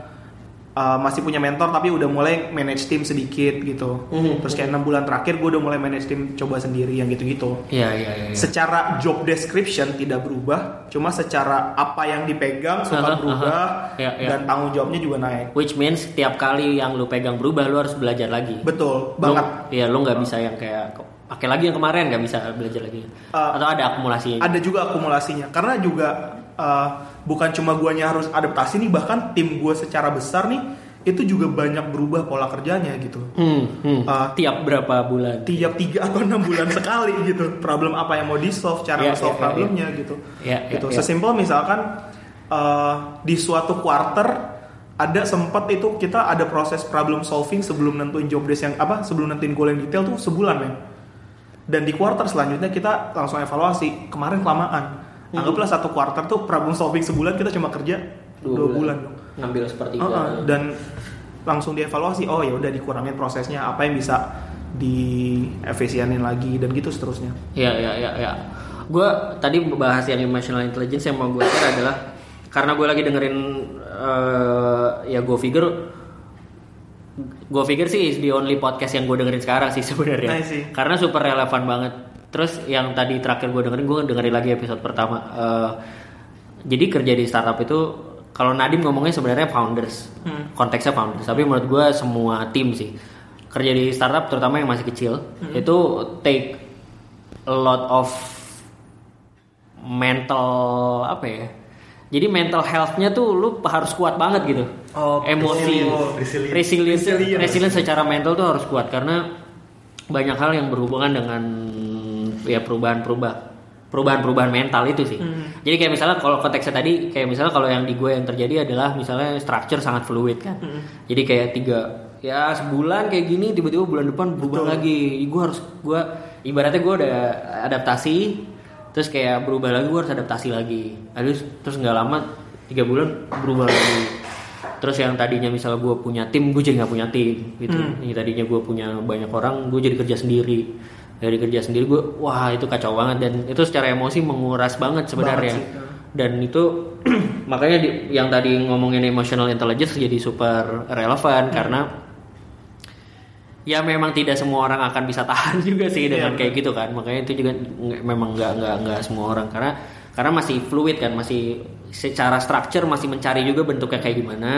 eh, masih punya mentor tapi udah mulai manage tim sedikit gitu Mhm. terus kayak enam bulan terakhir gue udah mulai manage tim coba sendiri yang gitu-gitu Iya iya iya. iya. secara job description tidak berubah cuma secara apa yang dipegang suka aha. berubah Iya, iya. dan tanggung jawabnya juga naik Which means setiap kali yang lu pegang berubah lu harus belajar lagi. betul Lu- banget Iya lu nggak bisa yang kayak pakai lagi yang kemarin nggak bisa belajar lagi. Uh, Atau ada akumulasinya. ada juga akumulasinya karena juga uh, bukan cuma guanya harus adaptasi nih bahkan tim gue secara besar nih itu juga banyak berubah pola kerjanya gitu Hmm, hmm. Uh, Tiap berapa bulan? tiap tiga atau enam bulan sekali gitu problem apa yang mau di solve cara Iya, solve iya, problemnya gitu Iya, iya, gitu iya. sesimpel misalkan uh, di suatu quarter ada sempat itu kita ada proses problem solving sebelum nentuin job desk yang apa sebelum nentuin goal yang detail tuh sebulan men dan di quarter selanjutnya kita langsung evaluasi. Kemarin kelamaan. Hmm. anggaplah satu quarter tuh problem solving sebulan kita cuma kerja dua, bulan, dong Ngambil seperti Uh-uh, dan langsung dievaluasi oh ya udah dikurangin prosesnya apa yang bisa diefisienin lagi dan gitu seterusnya. Iya iya iya iya. Gue tadi bahas yang emotional intelligence yang mau gue share adalah karena gue lagi dengerin eh, ya gue figure gue pikir sih is the only podcast yang gue dengerin sekarang sih (laughs) sebenarnya. Karena super relevan banget. Terus yang tadi terakhir gue dengerin gue dengerin lagi episode pertama. Eh, jadi kerja di startup itu kalau Nadim ngomongnya sebenarnya founders. Hmm. konteksnya founders. Tapi menurut gue semua tim sih. Kerja di startup terutama yang masih kecil itu take a lot of mental apa ya jadi mental health-nya tuh lu harus kuat banget gitu Oh, emosi resilient. resilient Resilient. resilient secara mental tuh harus kuat karena banyak hal yang berhubungan dengan ya perubahan-perubahan perubahan-perubahan mental itu sih. Jadi kayak misalnya kalau konteksnya tadi kayak misalnya kalau yang di gue yang terjadi adalah misalnya structure sangat fluid kan. Jadi kayak tiga ya sebulan kayak gini tiba-tiba bulan depan berubah lagi. Gue harus gue ibaratnya gue udah adaptasi terus kayak berubah lagi gue harus adaptasi lagi. Terus terus nggak lama tiga bulan berubah lagi. Terus yang tadinya misalnya gue punya tim, gue jadi nggak punya tim gitu. Yang tadinya gue punya banyak orang, gue jadi kerja sendiri. Dari kerja sendiri gue, wah itu kacau banget dan itu secara emosi menguras banget sebenarnya. Banget sih. Dan itu (clears throat) makanya di- yang tadi ngomongin emotional intelligence jadi super relevan karena ya memang tidak semua orang akan bisa tahan (laughs) juga sih dengan Iya, kayak gitu kan. Makanya itu juga memang nggak nggak nggak semua orang. Karena karena masih fluid kan masih secara structure masih mencari juga bentuknya kayak gimana.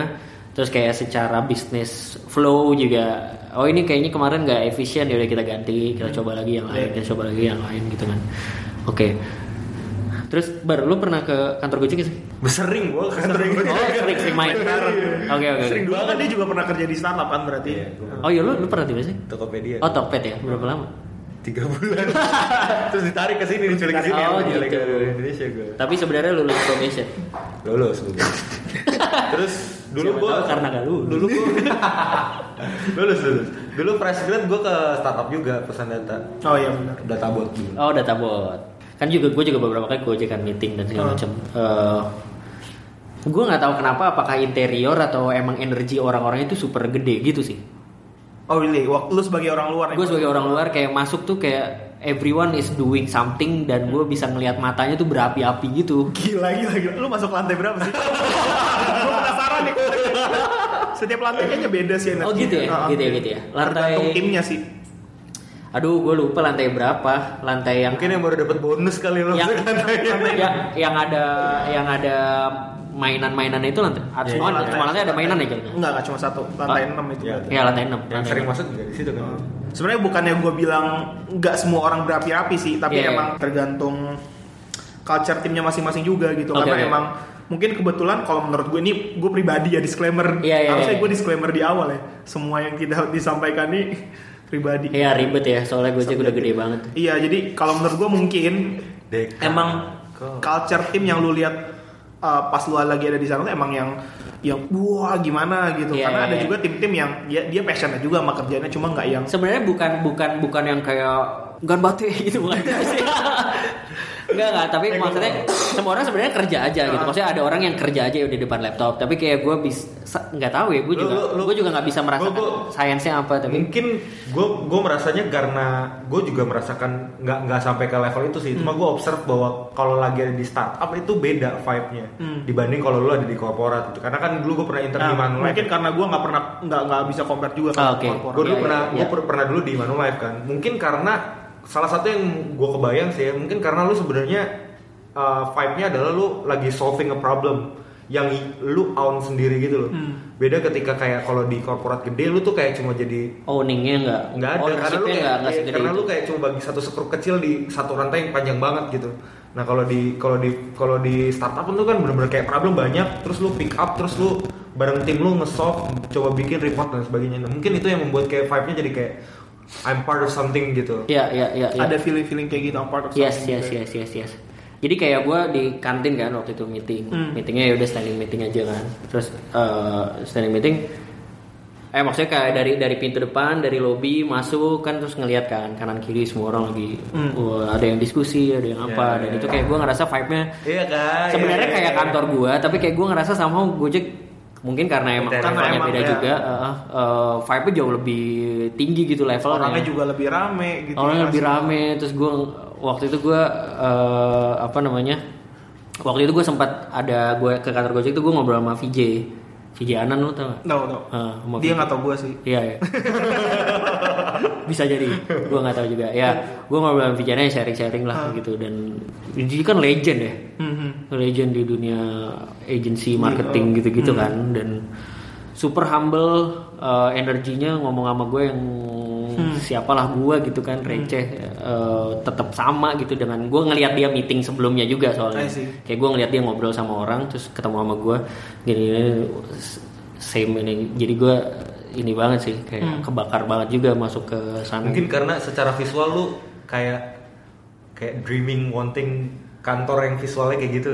Terus kayak secara bisnis flow juga oh ini kayaknya kemarin nggak efisien ya udah kita ganti kita coba lagi yang lain kita coba lagi yang lain gitu kan. Oke terus bar lu pernah ke kantor gojek sih? Sering gue kantor gue. oh sering sering main. Oke oke sering oke dulu kan dia juga pernah kerja di startup kan berarti. Iya, oh iya lu lu pernah di mana sih? Tokopedia. oh Tokped ya? Berapa lama? Tiga bulan. (laughs) Terus ditarik ke sini diculik ke sini. Oh, gitu. ke Indonesia gue Tapi sebenarnya lulus probation. lulus gue (laughs) terus dulu gue karena gak lulus. dulu gue (laughs) lulus lulus. Dulu fresh grad gue ke startup juga pesan data. Oh iya benar. data bot dulu Oh, data bot. Kan juga gue juga beberapa kali gue kan meeting dan segala Oh. macam. Eh, gue nggak tahu kenapa apakah interior atau emang energi orang-orang itu super gede gitu sih. Oh really? Waktu lu sebagai orang luar Gue sebagai orang luar kayak masuk tuh kayak everyone is doing something dan gue bisa ngelihat matanya tuh berapi-api gitu. Gila gila gila. Lu masuk lantai berapa sih? (laughs) Gue penasaran nih. (laughs) Setiap lantai kayaknya beda sih Oh gitu ya, Heeh. gitu ya, gitu ya. Lantai, timnya sih. Aduh gue lupa lantai berapa, lantai yang mungkin yang baru dapat bonus kali lo yang, (laughs) Lantai- yang yang ada yang ada mainan-mainan itu lantai, ah, Iya, semua, lantai- semua lantai ada mainan ya jadinya. Enggak, enggak cuma satu. Lantai. 6 itu. Iya. berarti. Ya lantai 6 yang sering masuk juga di situ kan Sebenarnya bukannya gue bilang nggak semua orang berapi-api sih, tapi Iya, iya. emang tergantung culture timnya masing-masing juga gitu. Oke, Karena oke. emang mungkin kebetulan kalau menurut gue ini gue pribadi ya disclaimer. Iya, iya, Harusnya iya. gue disclaimer di awal ya. Semua yang kita disampaikan nih pribadi. Iya ribet ya, soalnya gue udah gede banget. Iya, jadi kalau menurut gue mungkin Dek. emang culture tim yang lu lihat uh, pas lu lagi ada di sana tuh emang yang yang wah gimana gitu. Iya, Karena iya, ada iya. juga tim-tim yang dia dia passionate juga sama kerjanya cuma nggak yang Sebenarnya bukan bukan bukan yang kayak gan batu ya gitu bukan sih. (laughs) (laughs) Enggak enggak, tapi maksudnya semua orang sebenarnya kerja aja gitu. Maksudnya ada orang yang kerja aja di depan laptop, tapi kayak gue bisa nggak tahu ya, gue juga gue juga nggak bisa merasakan Gua- gua- sainsnya apa tapi mungkin gue gue merasanya karena gue juga merasakan nggak nggak sampai ke level itu sih cuma gue observe bahwa kalau lagi ada di startup itu beda vibe-nya Hmm. dibanding kalau lu ada di korporat gitu karena kan dulu gue pernah intern Nah, di Manulife mungkin karena gue nggak pernah nggak nggak bisa compare juga Ah, kan oke. korporat. gue dulu Iya, pernah iya, gue iya. pernah dulu di Manulife kan mungkin karena salah satu yang gue kebayang sih ya mungkin karena lu sebenarnya uh, vibe-nya adalah lu lagi solving a problem yang lu own sendiri gitu loh Hmm. beda ketika kayak kalau di korporat gede lu tuh kayak cuma jadi owningnya nggak nggak ada karena lu ownership-nya kayak, nggak nggak iya, segede karena itu. lu kayak cuma bagi satu skrup kecil di satu rantai yang panjang banget gitu nah kalau di kalau di kalau di startup itu kan bener-bener kayak problem banyak terus lu pick up terus lu bareng tim lu nge-solve coba bikin report dan sebagainya nah, mungkin itu yang membuat kayak vibe-nya jadi kayak I'm part of something gitu Iya iya iya. iya. ada feeling feeling kayak gitu I'm part of Yes, something yes, juga. yes, yes, yes. Jadi kayak gue di kantin kan waktu itu meeting, Hmm. meetingnya ya udah standing meeting aja kan. Terus eh, standing meeting, eh maksudnya kayak dari dari pintu depan, dari lobby masuk kan terus ngelihat kan kanan kiri semua orang lagi, Hmm. wah, ada yang diskusi, ada yang apa, Ya, dan ya, itu ya. kayak gue ngerasa vibe-nya iya kan sebenarnya Iya, kayak iya, kantor gue, tapi kayak gue ngerasa sama Gojek mungkin karena emang Karena levelnya emang, beda ya. juga, eh, eh, vibe-nya jauh lebih tinggi gitu levelnya. orangnya juga lebih rame gitu Orangnya lebih Masih- rame terus gue waktu itu gue eh, apa namanya waktu itu gue sempat ada gue ke kantor Gojek itu gue ngobrol sama VJ VJ Anan lo tau gak? Tahu. Ah, sama Dia nggak tahu gue sih. Iya ya. (laughs) Bisa jadi, gue nggak tahu juga. Ya, gue ngobrol sama VJ Anan sharing-sharing lah Ah. gitu dan dia kan legend ya, Hmm, legend di dunia agency Iya, marketing gitu-gitu Hmm. kan. Dan super humble eh, energinya ngomong sama gue yang Hmm. siapalah gue gitu kan receh eh, tetap sama gitu dengan gue ngelihat dia meeting sebelumnya juga soalnya. Kayak gue ngelihat dia ngobrol sama orang terus ketemu sama gue gini, gini same ini. Jadi gue ini banget sih kayak Hmm. kebakar banget juga masuk ke sana. Mungkin karena secara visual lu kayak kayak dreaming wanting kantor yang visualnya kayak gitu.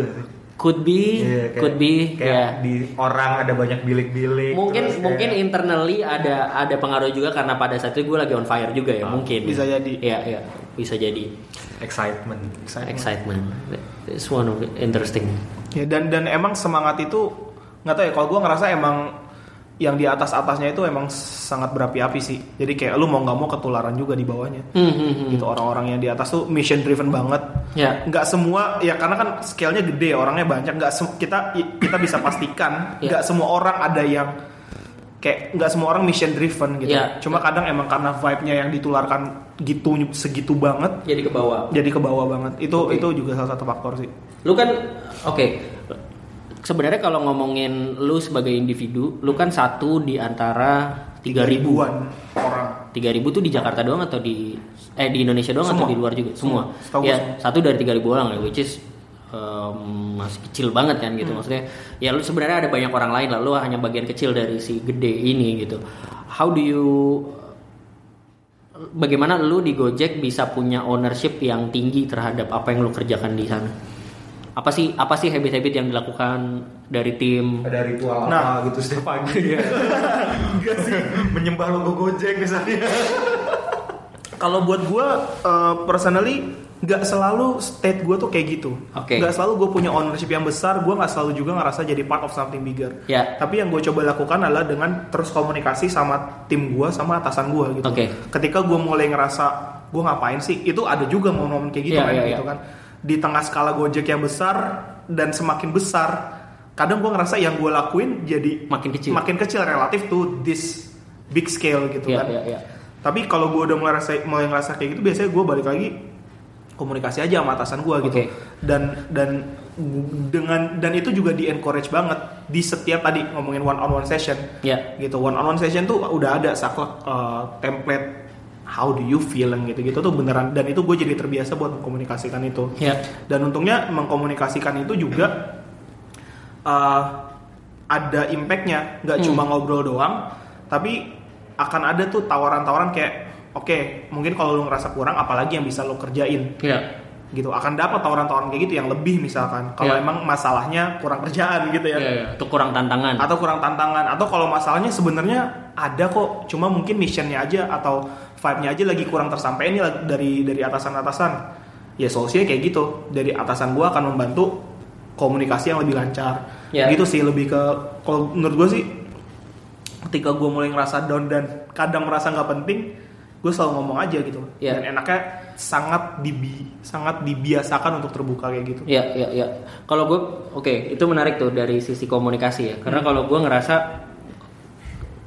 Could be Iya, kayak- could be kayak ya. di orang ada banyak bilik-bilik mungkin terus kayak- mungkin internally ada ada pengaruh juga karena pada saat itu gue lagi on fire juga ya Ah, mungkin. bisa jadi. ya ya bisa jadi. Excitement. Excitement. It's one of the interesting. Ya dan dan emang semangat itu nggak tahu ya kalau gue ngerasa emang yang di atas atasnya itu emang sangat berapi-api sih. Jadi kayak lu mau nggak mau ketularan juga di bawahnya. Hmm, hmm. Gitu orang-orang yang di atas tuh mission driven banget. ya Nggak semua ya karena kan scale-nya gede orangnya banyak. Nggak kita kita bisa pastikan (laughs) nggak semua orang ada yang kayak nggak semua orang mission driven gitu. Ya. Cuma kadang emang karena vibe-nya yang ditularkan gitu segitu banget jadi ke bawah jadi ke bawah banget. Itu Oke. itu juga salah satu faktor sih. lu kan oke sebenarnya kalau ngomongin lu sebagai individu lu kan satu di antara 3000 ribuan orang. tiga ribu tuh di Jakarta doang atau di eh di Indonesia doang Semua. atau di luar juga semua, Semua. Ya satu dari tiga ribu orang ya which is um, masih kecil banget kan gitu maksudnya ya lu sebenarnya ada banyak orang lain lah lu hanya bagian kecil dari si gede ini gitu how do you bagaimana lu di Gojek bisa punya ownership yang tinggi terhadap apa yang lu kerjakan di sana? Apa sih apa sih habit-habit yang dilakukan dari tim? Ada ritual Nah. apa gitu setiap pagi. Enggak sih. Menyembah logo Gojek misalnya. Kalau buat gue uh, personally nggak selalu state gue tuh kayak gitu. Oke. Nggak selalu gue punya ownership yang besar. Gue nggak selalu juga ngerasa jadi part of something bigger. Ya. Tapi yang gue coba lakukan adalah dengan terus komunikasi sama tim gue, sama atasan gue gitu. Oke. Ketika gue mulai ngerasa gue ngapain sih, itu ada juga momen-momen kayak gitu Ya, kan, ya, gitu ya. kan. Di tengah skala Gojek yang besar dan semakin besar, kadang gue ngerasa yang gue lakuin jadi Makin kecil. makin kecil relatif to this big scale gitu Ya, kan. ya, ya. Tapi kalau gue udah mulai rasa mulai ngerasa kayak gitu, biasanya gue balik lagi komunikasi aja sama atasan gue gitu. Oke. Dan dan dengan dan itu juga di encourage banget di setiap tadi ngomongin one on one session. Ya. Gitu one on one session tuh udah ada saklek uh, template how do you feel yang gitu-gitu tuh beneran dan itu gue jadi terbiasa buat mengkomunikasikan itu. Ya. Dan untungnya mengkomunikasikan itu juga uh, ada impactnya, nggak Hmm. cuma ngobrol doang, tapi akan ada tuh tawaran-tawaran kayak, oke, mungkin kalau lu ngerasa kurang, apalagi yang bisa lo kerjain, Ya. gitu. Akan dapat tawaran-tawaran kayak gitu yang lebih misalkan, kalau Ya. emang masalahnya kurang kerjaan gitu ya. Ya, ya. Itu kurang tantangan. Atau kurang tantangan, atau kalau masalahnya sebenarnya ada kok, cuma mungkin missionnya aja atau vibe-nya aja lagi kurang tersampaikan nih dari dari atasan-atasan. Ya solusinya kayak gitu, dari atasan gua akan membantu komunikasi yang lebih lancar. Ya. Gitu sih lebih ke kalau menurut gue sih ketika gue mulai ngerasa down dan kadang merasa nggak penting, gue selalu ngomong aja gitu. Ya. Dan enaknya sangat dibi sangat dibiasakan untuk terbuka kayak gitu. Ya, ya, ya. Kalau gue, oke, itu menarik tuh dari sisi komunikasi ya. Karena Hmm. kalau gue ngerasa,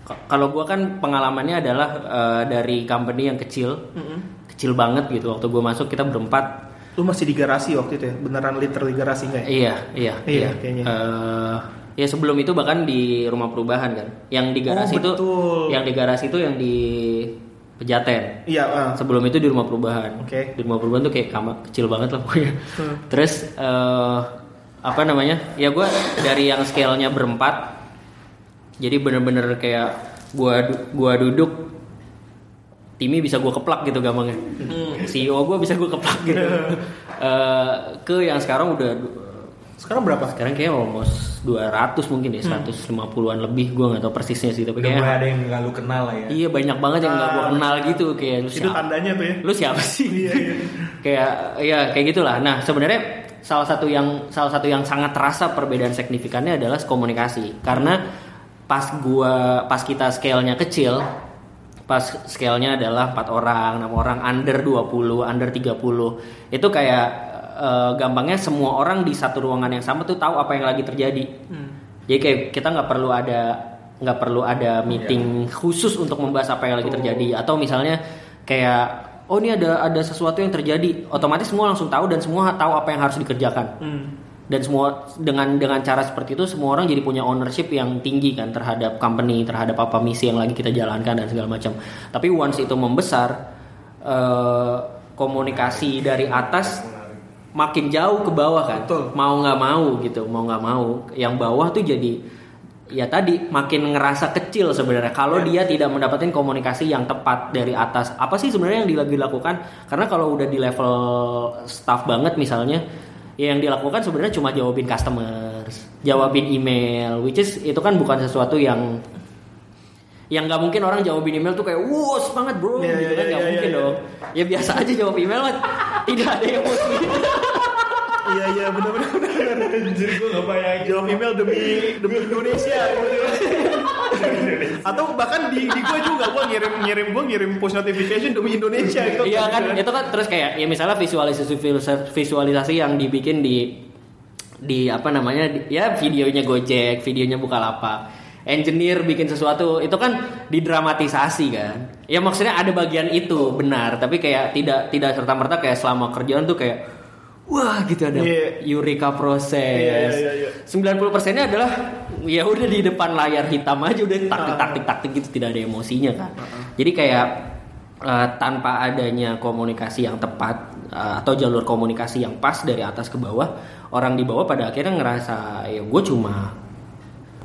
kalau gue kan pengalamannya adalah eh, dari company yang kecil, Mm-mm. kecil banget gitu. Waktu gue masuk kita berempat. Lu masih di garasi waktu itu ya? Beneran literally garasi nggak ya? Iya, iya, Iya, kayaknya. Eh, ya sebelum itu bahkan di rumah perubahan kan. Yang di garasi Oh, itu, yang di garasi itu yang di Pejaten. Iya, ah. Sebelum itu di rumah perubahan. Oke. Di rumah perubahan tuh kayak kamar kecil banget lah pokoknya. Hmm. Terus eh, apa namanya? Ya gue dari yang scale-nya berempat, jadi bener-bener kayak gua gua duduk, Timi bisa gue keplak gitu gampangnya. Hmm. CEO gue bisa gue keplak gitu. (laughs) Eh, ke yang sekarang udah Sekarang berapa? sekarang kayak almost 200 mungkin ya, 150-an lebih gue nggak tahu persisnya sih tapi kayak ada yang nggak lu kenal lah ya. iya banyak banget yang nggak gue Ah, kenal gitu kayak lu Itu tandanya tuh ya. lu siapa sih Iya, iya. (laughs) kayak ya kayak gitulah nah sebenarnya salah satu yang salah satu yang sangat terasa perbedaan signifikannya adalah komunikasi karena pas gua pas kita scale-nya kecil pas scale-nya adalah empat orang enam orang under 20 under 30 itu kayak eh, gampangnya semua orang di satu ruangan yang sama tuh tahu apa yang lagi terjadi. Hmm. jadi kayak kita nggak perlu ada nggak perlu ada meeting khusus untuk membahas apa yang lagi terjadi. Atau misalnya kayak oh ini ada ada sesuatu yang terjadi. Otomatis semua langsung tahu dan semua tahu apa yang harus dikerjakan. Hmm. Dan semua dengan dengan cara seperti itu semua orang jadi punya ownership yang tinggi kan terhadap company terhadap apa misi yang lagi kita jalankan dan segala macam. Tapi once itu membesar eh, komunikasi dari atas makin jauh ke bawah kan. Betul. mau nggak mau gitu mau nggak mau yang bawah tuh jadi ya tadi makin ngerasa kecil sebenarnya. Kalau dia tidak mendapatkan komunikasi yang tepat dari atas apa sih sebenarnya yang dilakukan? Karena kalau udah di level staff banget misalnya ya yang dilakukan sebenarnya cuma jawabin customers jawabin email which is itu kan bukan sesuatu yang yang nggak mungkin orang jawabin email tuh kayak wow semangat bro Iya, gitu iya, kan nggak iya, mungkin iya, dong ya biasa aja jawab email mah tidak ada emosi Iya iya benar-benar. Anjir gue gak bayangin. Jawab email demi demi Indonesia. (laughs) Atau bahkan di di gue juga gue ngirim ngirim gue ngirim push notification demi Indonesia gitu. Iya kan, itu kan terus kayak ya misalnya visualisasi visualisasi yang dibikin di di apa namanya di- ya videonya Gojek, videonya Bukalapak. Engineer bikin sesuatu itu kan didramatisasi kan. Ya maksudnya ada bagian itu benar, tapi kayak tidak tidak serta merta kayak selama kerjaan tuh kayak wah gitu ada Iya. eureka proses. Iya, iya, iya. 90 persennya adalah ya udah di depan layar hitam aja udah taktik taktik taktik gitu tidak ada emosinya kan. Jadi kayak eh, tanpa adanya komunikasi yang tepat eh, atau jalur komunikasi yang pas dari atas ke bawah, orang di bawah pada akhirnya ngerasa ya gue cuma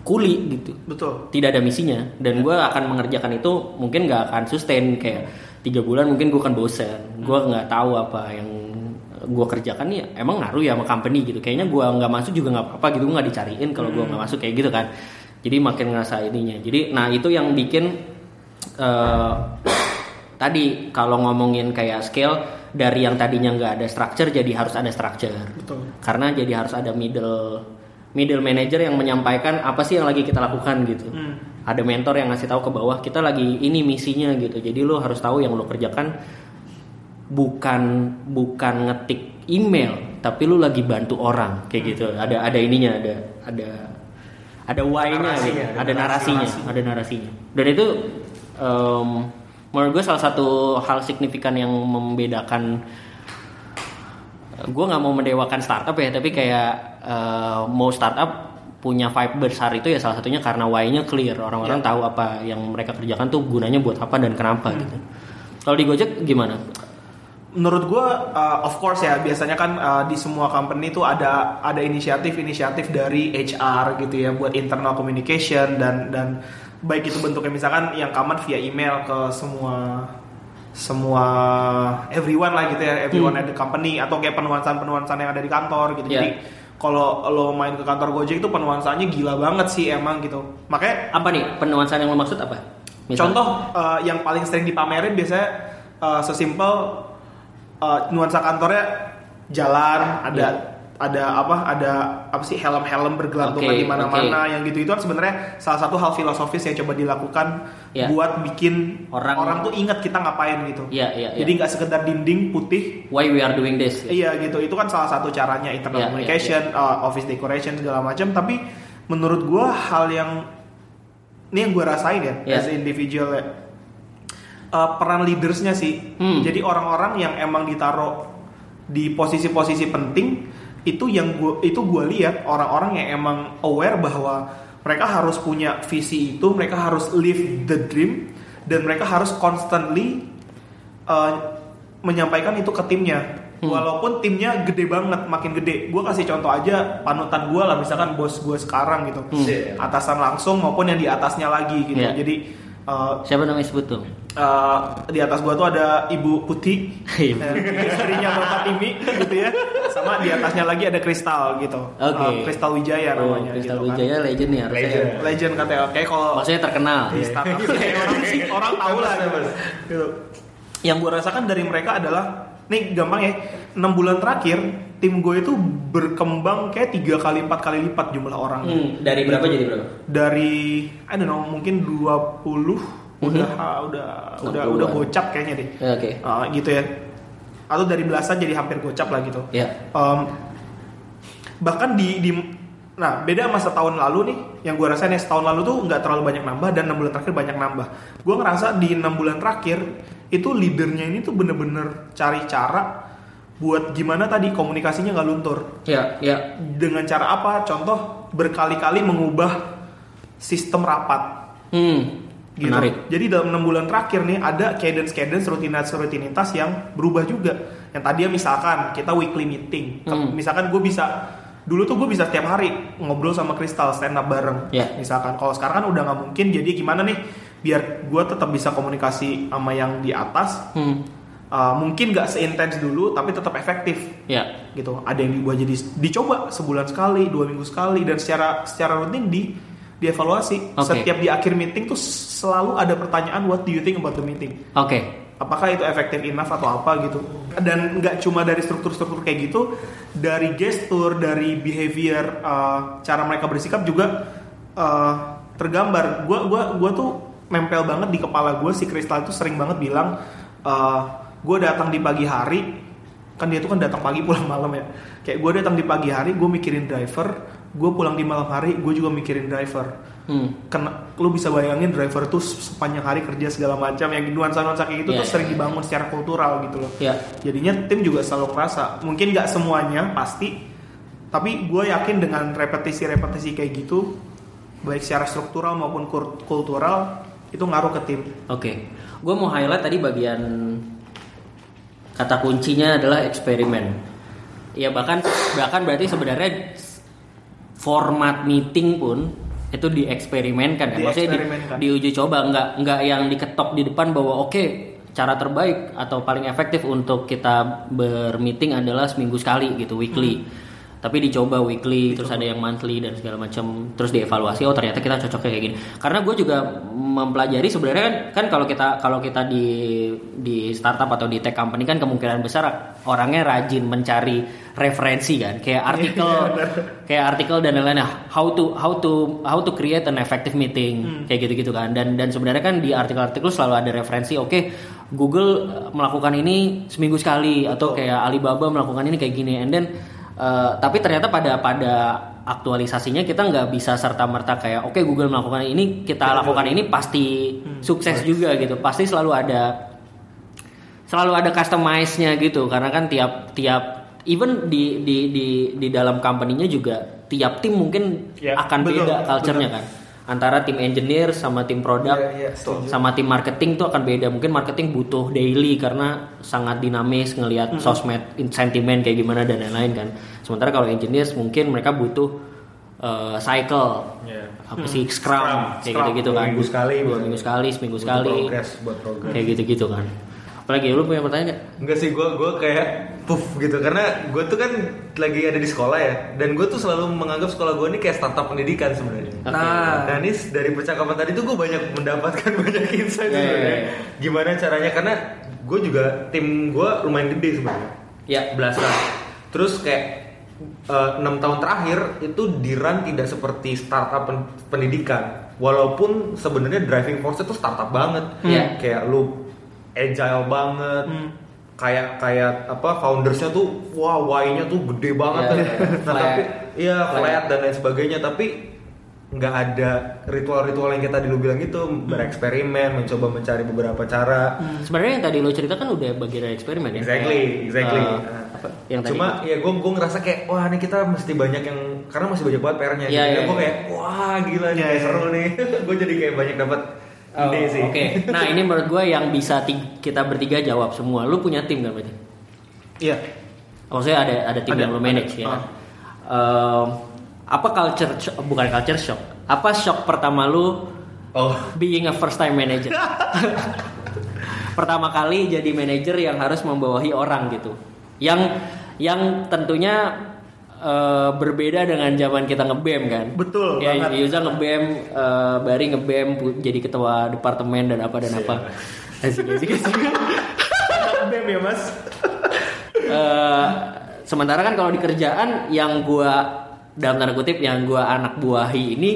kuli gitu Betul. tidak ada misinya dan gue akan mengerjakan itu mungkin nggak akan sustain kayak tiga bulan mungkin gue kan bosen gue nggak tahu apa yang gue kerjakan nih emang ngaruh ya sama company gitu. Kayaknya gue nggak masuk juga nggak apa-apa gitu nggak dicariin kalau gue nggak masuk kayak gitu kan. Jadi makin ngerasa ininya. Jadi nah itu yang bikin eh, (coughs) tadi kalau ngomongin kayak scale dari yang tadinya nggak ada structure jadi harus ada structure. Betul. karena jadi harus ada middle middle manager yang menyampaikan apa sih yang lagi kita lakukan gitu. Hmm. ada mentor yang ngasih tahu ke bawah kita lagi ini misinya gitu. Jadi lo harus tahu yang lo kerjakan bukan bukan ngetik email tapi lu lagi bantu orang kayak gitu. Ada ada ininya ada ada ada why-nya gitu. ada ada narasinya narasi. ada narasinya. Dan itu em, menurut gue salah satu hal signifikan yang membedakan gue nggak mau mendewakan startup ya tapi kayak eh, mau startup punya vibe besar itu ya salah satunya karena why-nya clear. Orang-orang tahu apa yang mereka kerjakan tuh gunanya buat apa dan kenapa gitu. Kalau di Gojek gimana menurut gue uh, of course ya biasanya kan uh, di semua company itu ada ada inisiatif-inisiatif dari HR gitu ya buat internal communication dan dan baik itu bentuknya. Misalkan yang common via email ke semua semua everyone lah gitu ya everyone at the company atau kayak penuansan-penuansan yang ada di kantor gitu. Yeah. jadi kalau lo main ke kantor Gojek itu penuansannya gila banget sih emang gitu. Makanya apa nih? Penuansan yang lo maksud apa? Misal- Contoh uh, yang paling sering dipamerin biasanya uh, sesimpel uh, nuansa kantornya jalan ada Iya. ada apa ada apa sih helm-helm bergelantungan Oke, di mana-mana yang gitu itu kan sebenarnya salah satu hal filosofis yang coba dilakukan Iya. buat bikin Orang- orang, tuh ingat kita ngapain gitu. Iya, iya, iya. Jadi nggak sekedar dinding putih why we are doing this Iya gitu, itu kan salah satu caranya internal Iya, communication, uh, office decoration segala macam. Tapi menurut gua hal yang ini yang gua rasain ya, Iya. as individual ya, uh, peran leadersnya sih. Hmm. Jadi orang-orang yang emang ditaruh di posisi-posisi penting itu yang gua itu gua lihat orang-orang yang emang aware bahwa mereka harus punya visi itu, mereka harus live the dream dan mereka harus constantly uh, menyampaikan itu ke timnya. Hmm. Walaupun timnya gede banget, makin gede. Gue kasih contoh aja panutan gue lah, misalkan bos gue sekarang gitu, Hmm. Iya. atasan langsung maupun yang di atasnya lagi gitu. Iya. Jadi uh, siapa namanya sebut tuh uh, di atas gue tuh ada Ibu Putih, Iya. eh, istrinya Bapak Timi gitu ya, sama di atasnya lagi ada Kristal gitu, Oke. Uh, Kristal Wijaya oh, namanya. Kristal gitu kan. Wijaya legend ya Legend. ya. Legend katanya, oke kalau maksudnya terkenal di startup kayak orang sih orang tahu lah gitu. gitu. Yang gue rasakan dari mereka adalah nih gampang ya 6 bulan terakhir tim gue itu berkembang kayak tiga kali empat kali lipat jumlah orang Hmm, dari berapa jadi berapa dari I don't know mungkin 20 udah ah, udah udah 60-an. udah gocap kayaknya deh. Ya, oke. Ah, gitu ya. Atau dari belasan jadi hampir gocap lah gitu. Ya. Em, bahkan di, di nah beda sama setahun lalu nih yang gue rasain ya setahun lalu tuh nggak terlalu banyak nambah dan enam bulan terakhir banyak nambah. Gue ngerasa di enam bulan terakhir itu leadernya ini tuh bener-bener cari cara buat gimana tadi komunikasinya nggak luntur. Ya ya. Dengan cara apa? Contoh berkali-kali mengubah sistem rapat. Hmm gitu. menarik Jadi dalam enam bulan terakhir nih ada cadence-cadence rutinitas-rutinitas yang berubah juga. Yang tadinya misalkan kita weekly meeting, Hmm. misalkan gue bisa dulu tuh gue bisa setiap hari ngobrol sama Kristal stand up bareng. Ya. Misalkan kalau sekarang kan udah nggak mungkin. Jadi gimana nih biar gue tetap bisa komunikasi sama yang di atas. hmm Uh, mungkin nggak seintens dulu tapi tetap efektif ya gitu. Ada yang dibuat jadi dicoba sebulan sekali, dua minggu sekali dan secara secara rutin di dievaluasi. Oke. Setiap di akhir meeting tuh selalu ada pertanyaan what do you think about the meeting? oke Apakah itu efektif enough atau apa gitu? Dan nggak cuma dari struktur-struktur kayak gitu, dari gestur, dari behavior, uh, cara mereka bersikap juga uh, tergambar. Gua gua gua tuh nempel banget di kepala gue si Kristal itu sering banget bilang, uh, gue datang di pagi hari, kan dia tuh kan datang pagi (laughs) pulang malam ya. Kayak gue datang di pagi hari, gue mikirin driver, gue pulang di malam hari, gue juga mikirin driver. Hmm. Kena lu bisa bayangin driver tuh sepanjang hari kerja segala macam yang nuansa-nuansa kayak gitu Iya, tuh iya, sering iya. dibangun secara kultural gitu loh. Ya jadinya tim juga selalu kerasa. Mungkin nggak semuanya pasti. Tapi gue yakin dengan repetisi-repetisi kayak gitu baik secara struktural maupun kultural itu ngaruh ke tim. Oke, gue mau highlight tadi bagian kata kuncinya adalah eksperimen. Ya bahkan bahkan berarti sebenarnya format meeting pun itu dieksperimenkan ya. Maksudnya di, diuji coba nggak nggak yang diketok di depan bahwa oke cara terbaik atau paling efektif untuk kita bermeeting adalah seminggu sekali gitu weekly. Tapi dicoba weekly terus ada yang monthly dan segala macam terus dievaluasi oh ternyata kita cocoknya kayak gini. Karena gue juga mempelajari sebenarnya kan kan kalau kita kalau kita di di startup atau di tech company kan kemungkinan besar orangnya rajin mencari referensi kan kayak artikel kayak artikel dan lain-lain. Nah, how to how to how to create an effective meeting kayak gitu-gitu kan. Dan dan sebenarnya kan di artikel-artikel selalu ada referensi oke Google melakukan ini seminggu sekali atau kayak Alibaba melakukan ini kayak gini. And then Uh, tapi ternyata pada pada aktualisasinya kita nggak bisa serta merta kayak oke Google melakukan ini kita lakukan ini pasti sukses juga gitu. Pasti selalu ada selalu ada customize-nya gitu. Karena kan tiap tiap even di di di di dalam company-nya juga tiap tim mungkin Ya, akan betul, beda culture-nya kan. Antara tim engineer sama tim produk Iya, iya, setuju. sama tim marketing tuh akan beda. Mungkin marketing butuh daily karena sangat dinamis ngelihat sosmed in- sentimen kayak gimana dan lain-lain kan. Sementara kalau engineers mungkin mereka butuh uh, cycle. Iya. apa sih scrum, Scrum, kayak scrum. gitu gitu Dua kan. minggu sekali, dua minggu sekali seminggu sekali. progress buat progress. Kayak gitu gitu kan apalagi lu punya pertanyaan nggak? Enggak sih, gue gue kayak puff gitu karena gue tuh kan lagi ada di sekolah ya, dan gue tuh selalu menganggap sekolah gue ini kayak startup pendidikan sebenarnya. Oke. Nah, Nah, ini dari percakapan tadi tuh gue banyak mendapatkan (laughs) banyak insight Iya, iya, sebenarnya. iya. Gimana caranya? Karena gue juga tim gue lumayan gede sebenarnya. ya Belasan. Terus kayak eh, enam tahun terakhir itu di run tidak seperti startup pen- pendidikan. Walaupun sebenarnya driving force itu startup banget. Iya. Kayak lu agile banget. Hmm. Kayak kayak apa foundersnya tuh wah why-nya tuh gede banget. Iya, iya. (laughs) nah, Flat. tapi iya Flat. dan lain sebagainya tapi nggak ada ritual-ritual yang kita dulu bilang itu bereksperimen mencoba mencari beberapa cara sebenarnya yang tadi lo cerita kan udah bagian dari eksperimen ya Exactly, Kayak, exactly. uh, Nah, apa, yang tadi Cuma ya gue gue ngerasa kayak wah ini kita mesti banyak yang karena masih banyak banget PR-nya. Iya, Jadi iya, gue iya. kayak wah gila nih Iya, kayak seru nih. (laughs) gue jadi kayak banyak dapat Oh. Oke, nah ini menurut gue yang bisa kita bertiga jawab semua. Lu punya tim kan berarti? iya. Maksudnya ada ada tim Ada, yang lu ada. manage ya. Ah. Um, apa culture shock, bukan culture shock? Apa shock pertama lu Oh, being a first time manager? (laughs) Pertama kali jadi manajer yang harus membawahi orang gitu. Yang yang tentunya eh, berbeda dengan zaman kita ngebem kan. Betul Ya, banget. Yuza ngebem, eh, Bari ngebem jadi ketua departemen dan apa dan apa. Asik, asik, asik. BEM ya mas. Eh, sementara kan kalau di kerjaan yang gua dalam tanda kutip yang gua anak buahi ini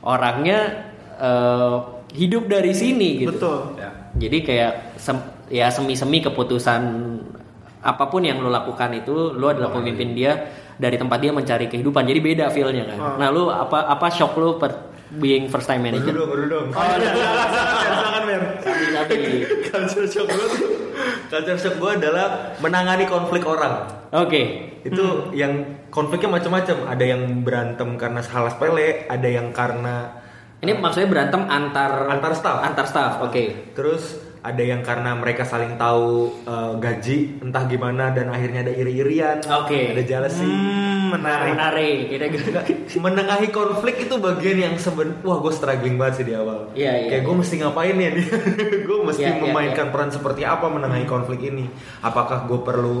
orangnya eh, hidup dari sini gitu. Betul. ya. Jadi kayak sem- ya semi-semi keputusan apa pun yang lo lakukan itu lo adalah pemimpin dia dari tempat dia mencari kehidupan. Jadi beda feel-nya kan. Oh. Nah, lu apa apa shock lu per being first time Baru manager? dong, baru dong. Oh, iya, silakan. Tapi culture shock gue tuh, culture shock gue adalah menangani konflik orang. Oke. Itu yang konfliknya macam-macam. Ada yang berantem karena hal sepele, ada yang karena Ini maksudnya berantem antar Antar staff. Antar staff. Oke. Terus ada yang karena mereka saling tahu uh, gaji entah gimana dan akhirnya ada iri-irian, Oke. ada jealousy. Hmm, menarik. Menarik. Menengahi konflik itu bagian yang seben wah gue struggling banget sih di awal Iya, iya, kayak gue iya. mesti ngapain ya (laughs) gue mesti Iya, iya, memainkan iya. peran seperti apa menengahi konflik ini apakah gue perlu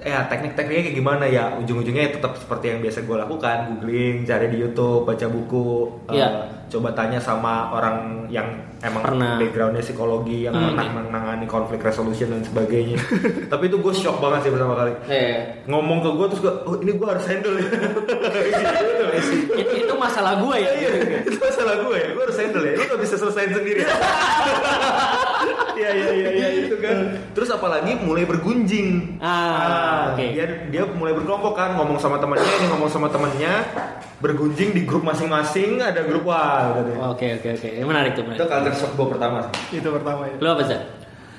ya teknik-tekniknya kayak gimana ya ujung-ujungnya tetap seperti yang biasa gue lakukan googling cari di YouTube baca buku eh, Iya. Coba tanya sama orang yang emang Pernah. backgroundnya psikologi yang Hmm, pernah menangani konflik resolution dan sebagainya. (laughs) Tapi itu gue shock banget sih pertama kali. Eh, ngomong ke gue terus gue oh ini gue harus handle. (laughs) Ya itu, itu masalah gue ya. Iya, itu masalah gue ya, gue harus handle ya, lu gak bisa selesaiin sendiri (laughs) Iya, iya, iya, iya, (laughs) itu kan Terus apalagi mulai bergunjing Ah, oke. dia, dia mulai berkelompok kan, ngomong sama temannya, ini ngomong sama temannya Bergunjing di grup masing-masing, ada grup wah gitu. Oke oke oke. Ini menarik tuh Itu menarik. culture shock gue pertama sih Itu pertama ya. Lu apa sih?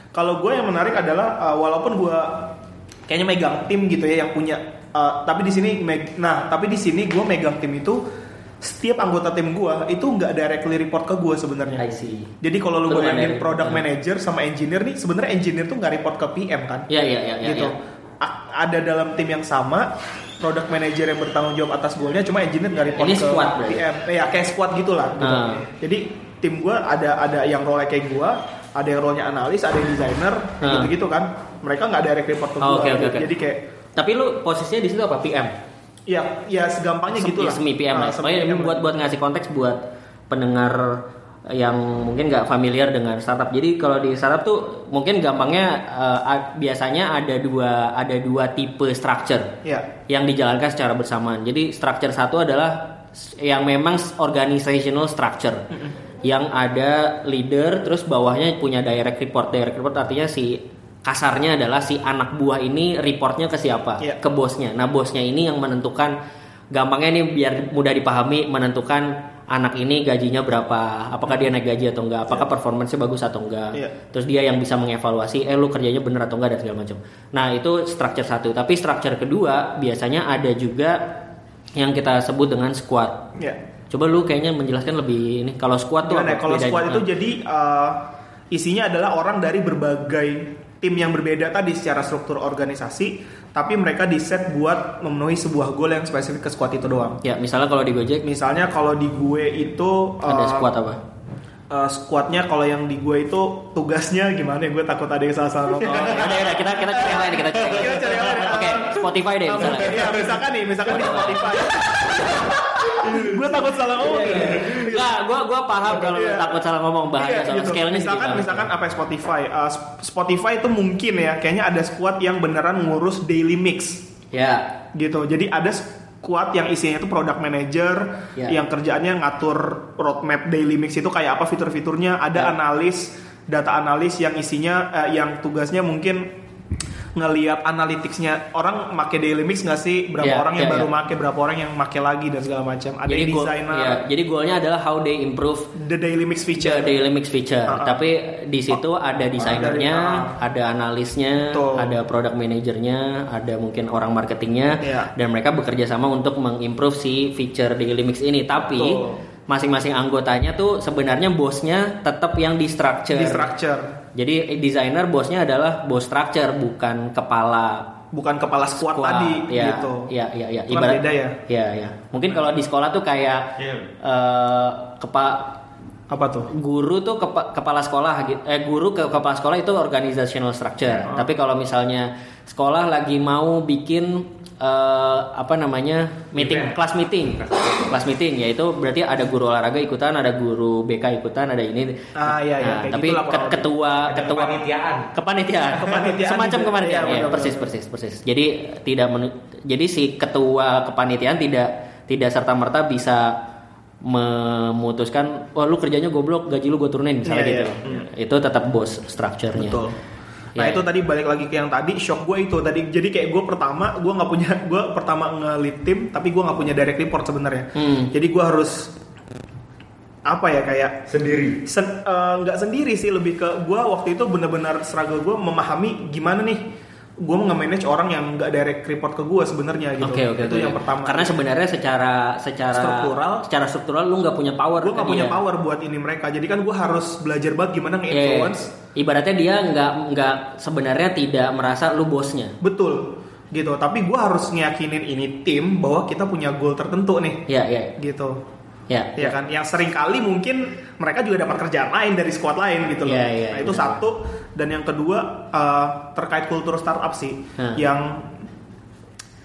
Kalau gue yang menarik adalah uh, walaupun gue kayaknya megang tim gitu ya yang punya, uh, tapi di sini, meg- nah tapi di sini gue megang tim itu setiap anggota tim gue itu nggak directly report ke gue sebenarnya. Jadi kalau lu bayangin product dari- manager sama engineer nih, sebenarnya engineer tuh nggak report ke PM kan? Iya iya iya. iya, gitu. iya. A- ada dalam tim yang sama, product manager yang bertanggung jawab atas goalnya, cuma engineer nggak report Ini ke squad berarti? PM. Eh, ya kayak squad gitulah. Gitu. Ah. Jadi tim gue ada ada yang role kayak gue, ada yang role-nya analis, ada yang desainer, Hmm. gitu-gitu kan. Mereka nggak direct report ke Oh, gua. oke, oke, oke. Jadi kayak Tapi lu posisinya di situ apa? PM? Ya ya segampangnya gitu lah. Semi PM lah. Ah, semi Pokoknya PM buat lah. buat ngasih konteks buat pendengar yang mungkin nggak familiar dengan startup. Jadi kalau di startup tuh mungkin gampangnya a- biasanya ada dua ada dua tipe structure Ya. yang dijalankan secara bersamaan. Jadi structure satu adalah yang memang organizational structure. Yang ada leader terus bawahnya punya direct report. Direct report artinya si kasarnya adalah si anak buah ini reportnya ke siapa? Iya. Ke bosnya. Nah, bosnya ini yang menentukan gampangnya nih biar mudah dipahami menentukan anak ini gajinya berapa, apakah dia naik gaji atau enggak, apakah performance-nya bagus atau enggak. Iya. Terus dia yang bisa mengevaluasi, eh lu kerjanya bener atau enggak dan segala macam. Nah itu structure satu. Tapi structure kedua biasanya ada juga yang kita sebut dengan squad. Ya. Coba lu kayaknya menjelaskan lebih ini. Kalau squad tuh Gimana ya, apa kalau bedanya? squad itu jadi uh, isinya adalah orang dari berbagai tim yang berbeda tadi secara struktur organisasi, tapi mereka di set buat memenuhi sebuah goal yang spesifik ke squad itu doang. ya misalnya kalau di Gojek Misalnya kalau di gue itu ada uh, squad apa? uh, squadnya kalau yang di gue itu tugasnya gimana ya gue takut ada yang salah-salah ngomong. Oh, yaudah, yaudah, kita kita cari yang lain, kita cari. Oke, Spotify deh misalnya. Ya, misalkan nih, misalkan di Spotify. (laughs) gue takut salah ngomong. Enggak, gua gua paham kalau Iya. takut salah ngomong bahaya Iya, soal gitu. scale-nya misalkan sedikit. misalkan apa ya, Spotify Uh, Sp- Spotify itu mungkin ya kayaknya ada squad yang beneran ngurus daily mix Ya, gitu jadi ada squad yang isinya itu product manager Ya. yang kerjaannya ngatur roadmap daily mix itu kayak apa fitur-fiturnya ada Ya. analis data analis yang isinya eh, yang tugasnya mungkin ngelihat analyticsnya orang make daily mix nggak sih berapa Ya, orang yang ya, baru ya. make berapa orang yang make lagi dan segala macam ada jadi goal, desainer ya, jadi goalnya adalah how they improve the daily mix feature the daily mix feature. Ah, ah. Tapi di situ ada desainernya, Ah. ada analisnya, Betul. ada product manajernya, ada mungkin orang marketingnya, Ya. dan mereka bekerja sama untuk mengimprove si feature daily mix ini. Tapi Betul. Masing-masing anggotanya tuh sebenarnya bosnya tetap yang di structure. di structure Jadi eh, desainer bosnya adalah bos structure bukan kepala bukan kepala squad, squad. tadi ya, gitu Ya, ya, ya. Cuman beda ya? Ya, ya. Mungkin kalau di sekolah tuh kayak Iya. eh kepa apa tuh guru tuh kepa- kepala sekolah gitu. Eh guru ke kepala sekolah itu organizational structure. Oh. Tapi kalau misalnya sekolah lagi mau bikin eh, apa namanya meeting Event. kelas meeting kelas meeting yaitu berarti ada guru olahraga ikutan ada guru BK ikutan ada ini Ah, iya, iya. Nah, Kayak tapi lebih. ketua Ada ketua kepanitiaan. kepanitiaan Kepanitiaan semacam juga. kepanitiaan Iya, ya, benar, persis persis persis jadi tidak menu- jadi si ketua kepanitiaan tidak tidak serta merta bisa memutuskan wah lu kerjanya goblok gaji lu gue turunin misalnya Iya, gitu iya. itu tetap bos strukturnya Betul. Nah Ya. itu tadi balik lagi ke yang tadi shock gue itu tadi jadi kayak gue pertama gue nggak punya gue pertama nge-lead tim tapi gue nggak punya direct report sebenarnya. Hmm. Jadi gue harus apa ya kayak sendiri sen- eh, nggak sendiri sih lebih ke gue waktu itu benar-benar struggle gue memahami gimana nih gue nge-manage orang yang nggak direct report ke gue sebenarnya gitu. Oke oke Itu oke. yang pertama. Karena sebenarnya secara secara Struktural. secara struktural lu nggak punya power. gue nggak punya power buat ini mereka. Jadi kan gue harus belajar banget gimana Iya, iya. Ibaratnya dia nggak nggak sebenarnya tidak merasa lu bosnya. Betul gitu. Tapi gue harus ngeyakinin ini tim bahwa kita punya goal tertentu nih. Ya ya gitu ya. ya kan yang sering kali mungkin mereka juga dapat kerjaan lain dari squad lain gitu loh Iya, iya, nah itu iya. satu dan yang kedua eh, terkait kultur startup sih Hmm. yang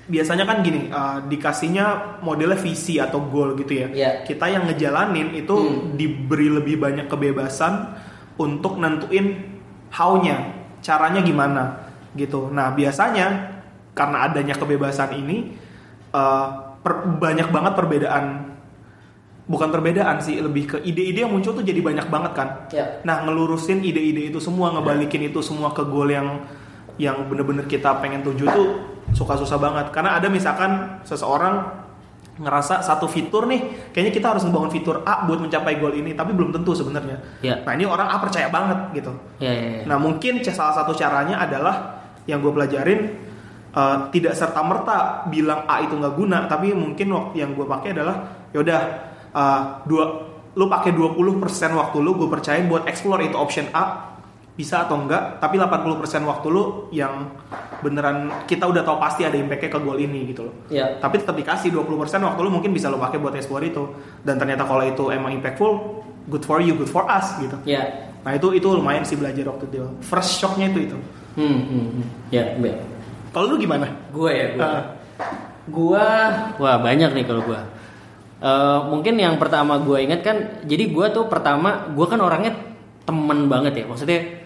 biasanya kan gini eh, dikasihnya modelnya visi atau goal gitu ya Iya. kita yang ngejalanin itu Hmm. diberi lebih banyak kebebasan untuk nentuin how-nya caranya gimana gitu. Nah biasanya karena adanya kebebasan ini eh, per- banyak banget perbedaan bukan perbedaan sih lebih ke ide-ide yang muncul tuh jadi banyak banget kan. Ya. nah ngelurusin ide-ide itu semua ngebalikin itu semua ke goal yang yang bener-bener kita pengen tuju tuh suka susah banget. Karena ada misalkan seseorang ngerasa satu fitur nih kayaknya kita harus ngebangun fitur A buat mencapai goal ini tapi belum tentu sebenarnya Ya. nah ini orang A percaya banget gitu Ya, ya, ya. Nah mungkin salah satu caranya adalah yang gue pelajarin eh, tidak serta merta bilang A itu nggak guna, tapi mungkin waktu yang gue pakai adalah yaudah eh, dua lu pakai 20% waktu lu gue percayain buat explore itu option A bisa atau enggak, tapi 80% waktu lu yang beneran kita udah tahu pasti ada impactnya ke goal ini gitu loh. Ya. Tapi tetap dikasih 20% waktu lu mungkin bisa lu pakai buat explore itu. Dan ternyata kalau itu emang impactful, good for you, good for us gitu. Ya. Nah itu itu lumayan sih belajar waktu itu. First shocknya itu itu. Hmm, hmm, hmm. ya, ya. Kalau lu gimana? Gue ya, gue. Ah. Gua, wah banyak nih kalau gua. Eh, mungkin yang pertama gue inget kan, jadi gua tuh pertama, gua kan orangnya temen banget ya, maksudnya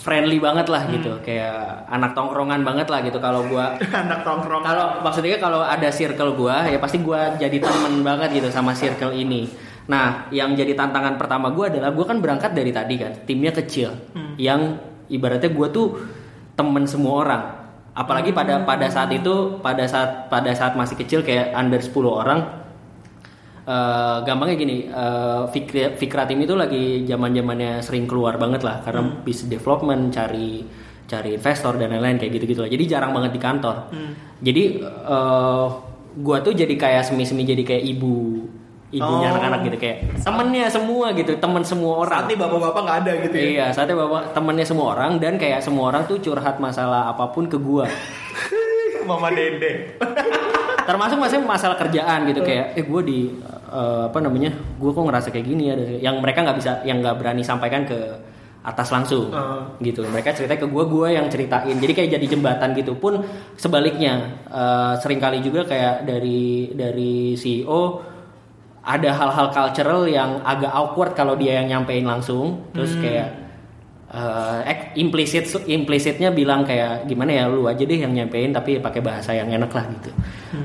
friendly banget lah gitu, kayak anak tongkrongan banget lah gitu. Kalau gua, (laughs) Anak tongkrong. kalau maksudnya kalau ada circle gua, ya pasti gua jadi temen banget gitu sama circle ini. Nah, yang jadi tantangan pertama gua adalah gua kan berangkat dari tadi kan, timnya kecil, yang ibaratnya gua tuh temen semua orang. Apalagi pada pada saat itu, pada saat pada saat masih kecil kayak under 10 orang, Eh, gampangnya gini, eh, Fikri, Fikra Tim itu lagi zaman zamannya sering keluar banget lah karena business development, cari cari investor dan lain-lain kayak gitu gitu lah. Jadi jarang banget di kantor. Jadi eh, gua tuh jadi kayak semi-semi jadi kayak ibu ibunya Oh. anak-anak gitu kayak temennya semua gitu, temen semua orang. Saat ini bapak-bapak nggak ada gitu ya. Iya, saatnya bapak temennya semua orang dan kayak semua orang tuh curhat masalah apa pun ke gua. (laughs) Mama Dede. (laughs) termasuk masalah masalah kerjaan gitu kayak eh gue di eh, apa namanya gue kok ngerasa kayak gini ya yang mereka nggak bisa yang nggak berani sampaikan ke atas langsung Uh. gitu. Mereka cerita ke gue gue yang ceritain. Jadi kayak jadi jembatan gitu pun sebaliknya. Eh, sering kali juga kayak dari dari CEO ada hal-hal cultural yang agak awkward kalau dia yang nyampein langsung. Terus kayak eh ek- implicit implicitnya bilang kayak gimana ya lu aja deh yang nyampein tapi pakai bahasa yang enak lah gitu.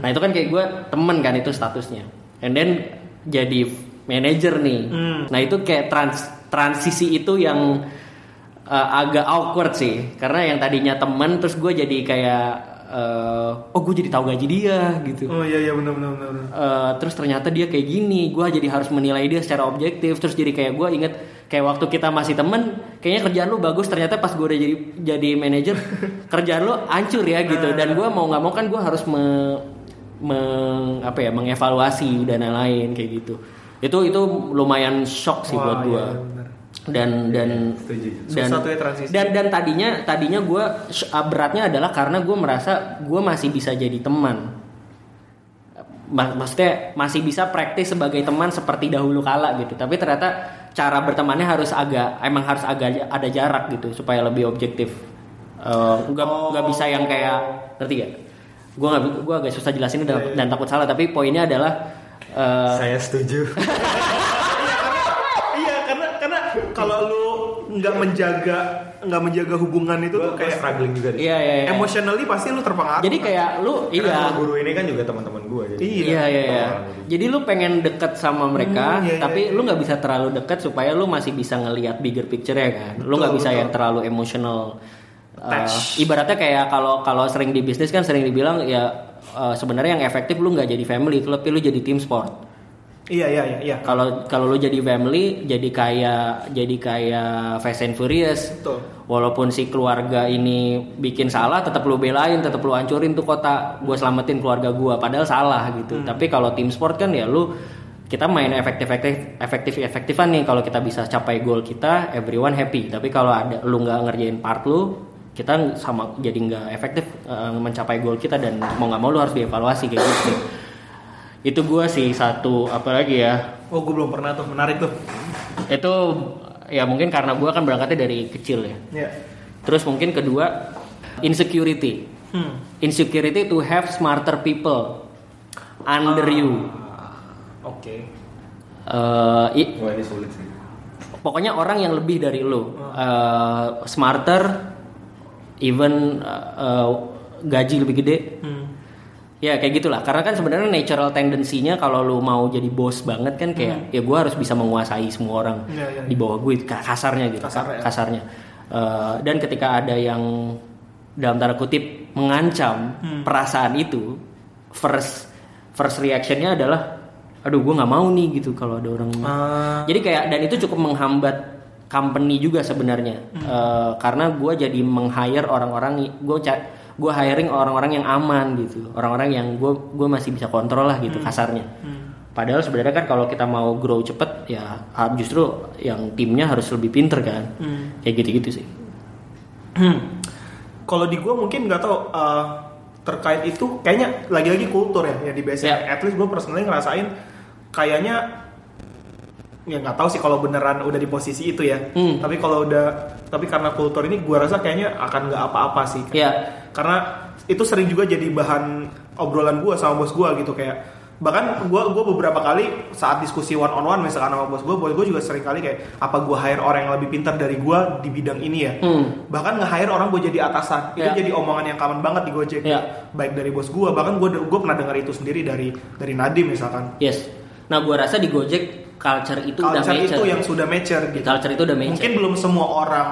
Nah itu kan kayak gue temen kan itu statusnya. And then jadi manager nih. Hmm. nah itu kayak trans transisi itu yang eh, agak awkward sih. Karena yang tadinya temen terus gue jadi kayak eh, oh gue jadi tahu gaji dia gitu. Oh iya iya benar benar benar. Eh, terus ternyata dia kayak gini gue jadi harus menilai dia secara objektif. Terus jadi kayak gue inget kayak waktu kita masih temen kayaknya kerjaan lu bagus. Ternyata pas gue udah jadi jadi manajer (laughs) kerjaan lu hancur ya gitu. Dan gue mau nggak mau kan gue harus me, meng- apa ya mengevaluasi dan lain-lain kayak gitu. Itu itu lumayan shock sih Wah, buat gue iya. Dan dan Setuju. dan ya transisi. dan dan tadinya tadinya gue beratnya adalah karena gue merasa gue masih bisa jadi teman Mak- maksudnya masih bisa praktis sebagai teman seperti dahulu kala gitu tapi ternyata cara bertemannya harus agak emang harus agak ada jarak gitu supaya lebih objektif Eh, nggak nggak bisa yang kayak ngerti gak gue nggak gue agak susah jelasin dan, dan takut salah tapi poinnya adalah eh, Saya setuju. (laughs) Kalau lu nggak menjaga nggak menjaga hubungan itu tuh Gue kayak struggling juga deh. iya iya iya. emotionally pasti lu terpengaruh. jadi kayak lu Karena iya guru ini kan juga teman-teman gue. Jadi. Iya. Iya iya iya. Jadi lu pengen deket sama mereka, Hmm, iya, iya, tapi iya. lu nggak bisa terlalu deket supaya lu masih bisa ngelihat bigger picture ya kan. Lu nggak Betul, bisa betul. yang terlalu emotional. Uh, ibaratnya kayak kalau kalau sering di bisnis kan sering dibilang ya uh, sebenarnya yang efektif lu nggak jadi family, tapi lu jadi tim sport. Iya iya iya. iya. Kalau kalau lu jadi family, jadi kayak jadi kayak Fast and Furious. Betul. Walaupun si keluarga ini bikin salah, tetap lu belain, tetap lu hancurin tuh kota. Gue selamatin keluarga gua, padahal salah gitu. Tapi kalau tim sport kan ya lu kita main efektif efektif efektif efektifan nih kalau kita bisa capai goal kita everyone happy tapi kalau ada lu nggak ngerjain part lu kita sama jadi nggak efektif eh, mencapai goal kita dan mau nggak mau lu harus dievaluasi kayak gitu itu gue sih satu apa lagi ya Oh gue belum pernah tuh menarik tuh. itu ya mungkin karena gue kan berangkatnya dari kecil ya Iya. terus mungkin kedua insecurity Hmm. insecurity to have smarter people under you Oke. Eh, i- Wah ini sulit sih. pokoknya orang yang lebih dari lo Eh, smarter even eh, eh, gaji lebih gede Hmm. Ya kayak gitulah karena kan sebenarnya natural tendensinya kalau lu mau jadi bos banget kan kayak ya gue harus bisa menguasai semua orang Hmm. Iya, iya, di bawah gue ka- kasarnya gitu Kasar, ka- ya. kasarnya Eh, dan ketika ada yang dalam tanda kutip mengancam Hmm. perasaan itu first first reactionnya adalah aduh gue nggak mau nih gitu kalau ada orang Ah. jadi kayak dan itu cukup menghambat company juga sebenarnya Eh, karena gue jadi meng-hire orang-orang gue gue hiring orang-orang yang aman gitu orang-orang yang gue gue masih bisa kontrol lah gitu kasarnya padahal sebenarnya kan kalau kita mau grow cepet ya justru yang timnya harus lebih pinter kan Hmm. kayak gitu-gitu sih (clears throat) Kalau di gue mungkin nggak tahu uh, terkait itu kayaknya lagi-lagi kultur ya ya di BSC. Ya. At least gue personally ngerasain kayaknya ya nggak tahu sih kalau beneran udah di posisi itu ya Hmm. tapi kalau udah tapi karena kultur ini gua rasa kayaknya akan nggak apa-apa sih Iya. Karena itu sering juga jadi bahan obrolan gua sama bos gua gitu kayak bahkan gua gua beberapa kali saat diskusi one on one misalkan sama bos gua bos gua juga sering kali kayak apa gua hire orang yang lebih pintar dari gua di bidang ini ya Hmm. bahkan nge-hire orang gue jadi atasan itu Ya. jadi omongan yang common banget di Gojek Ya. baik dari bos gue bahkan gue gue pernah dengar itu sendiri dari dari Nadim misalkan Yes. Nah, gua rasa di Gojek culture itu udah culture mature. itu yang sudah mature gitu culture itu udah mature. mungkin belum semua orang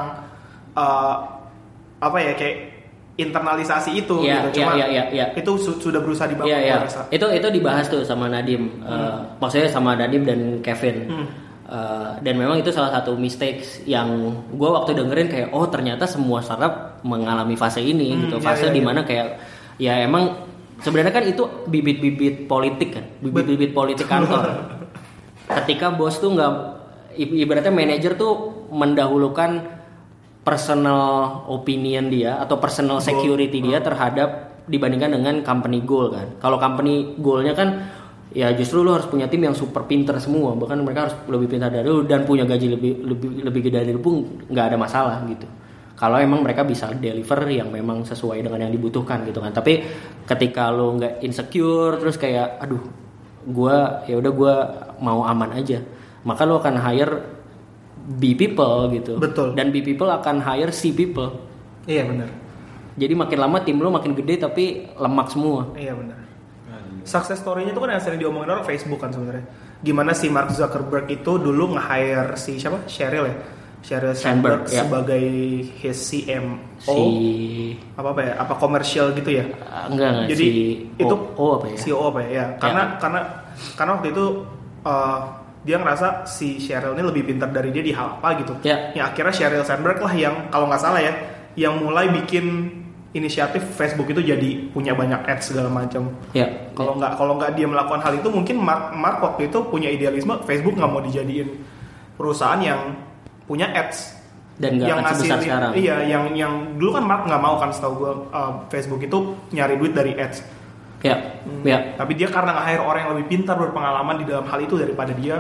uh, apa ya kayak internalisasi itu Iya, gitu iya, cuma iya, iya, iya. itu su- sudah berusaha dibangun gua rasa Itu itu dibahas tuh sama Nadim. Eh, maksudnya sama Nadim dan Kevin. Hmm. Eh, dan memang itu salah satu mistakes yang gue waktu dengerin kayak oh ternyata semua startup mengalami fase ini Hmm, gitu. iya, Fase iya, di mana kayak ya emang sebenarnya kan itu bibit-bibit politik kan, bibit-bibit politik kantor. (laughs) Ketika bos tuh nggak ibaratnya manajer tuh mendahulukan personal opinion dia atau personal security dia terhadap dibandingkan dengan company goal kan. Kalau company goalnya kan ya justru lu harus punya tim yang super pinter semua bahkan mereka harus lebih pintar dari lu dan punya gaji lebih lebih lebih gede dari lu pun nggak ada masalah gitu. Kalau emang mereka bisa deliver yang memang sesuai dengan yang dibutuhkan gitu kan. Tapi ketika lu nggak insecure terus kayak aduh gua ya udah gua mau aman aja. Maka lu akan hire B people gitu. Betul. Dan B people akan hire C people. iya benar Jadi makin lama tim lu makin gede tapi lemak semua. iya benar success story-nya itu kan yang sering diomongin orang Facebook kan sebenarnya gimana si Mark Zuckerberg itu dulu nge-hire si siapa Sheryl ya Sheryl Sandberg, Sandberg ya. sebagai his CMO Si apa apa ya apa komersial gitu ya Ah, enggak enggak jadi si itu O, O apa ya? CEO apa ya, ya karena karena karena waktu itu uh, dia ngerasa si Sheryl ini lebih pintar dari dia di hal apa gitu Ya. yang akhirnya Sheryl Sandberg lah yang kalau nggak salah ya yang mulai bikin inisiatif Facebook itu jadi punya banyak ads segala macam Ya. kalau nggak kalau nggak dia melakukan hal itu mungkin Mark, Mark waktu itu punya idealisme Facebook nggak mau dijadiin perusahaan yang punya ads Dan nggak akan ngasihin- sekarang. iya yang yang dulu kan Mark nggak mau kan setahu gue uh, Facebook itu nyari duit dari ads Ya. Ya. tapi dia karena nge-hire orang yang lebih pintar berpengalaman di dalam hal itu daripada dia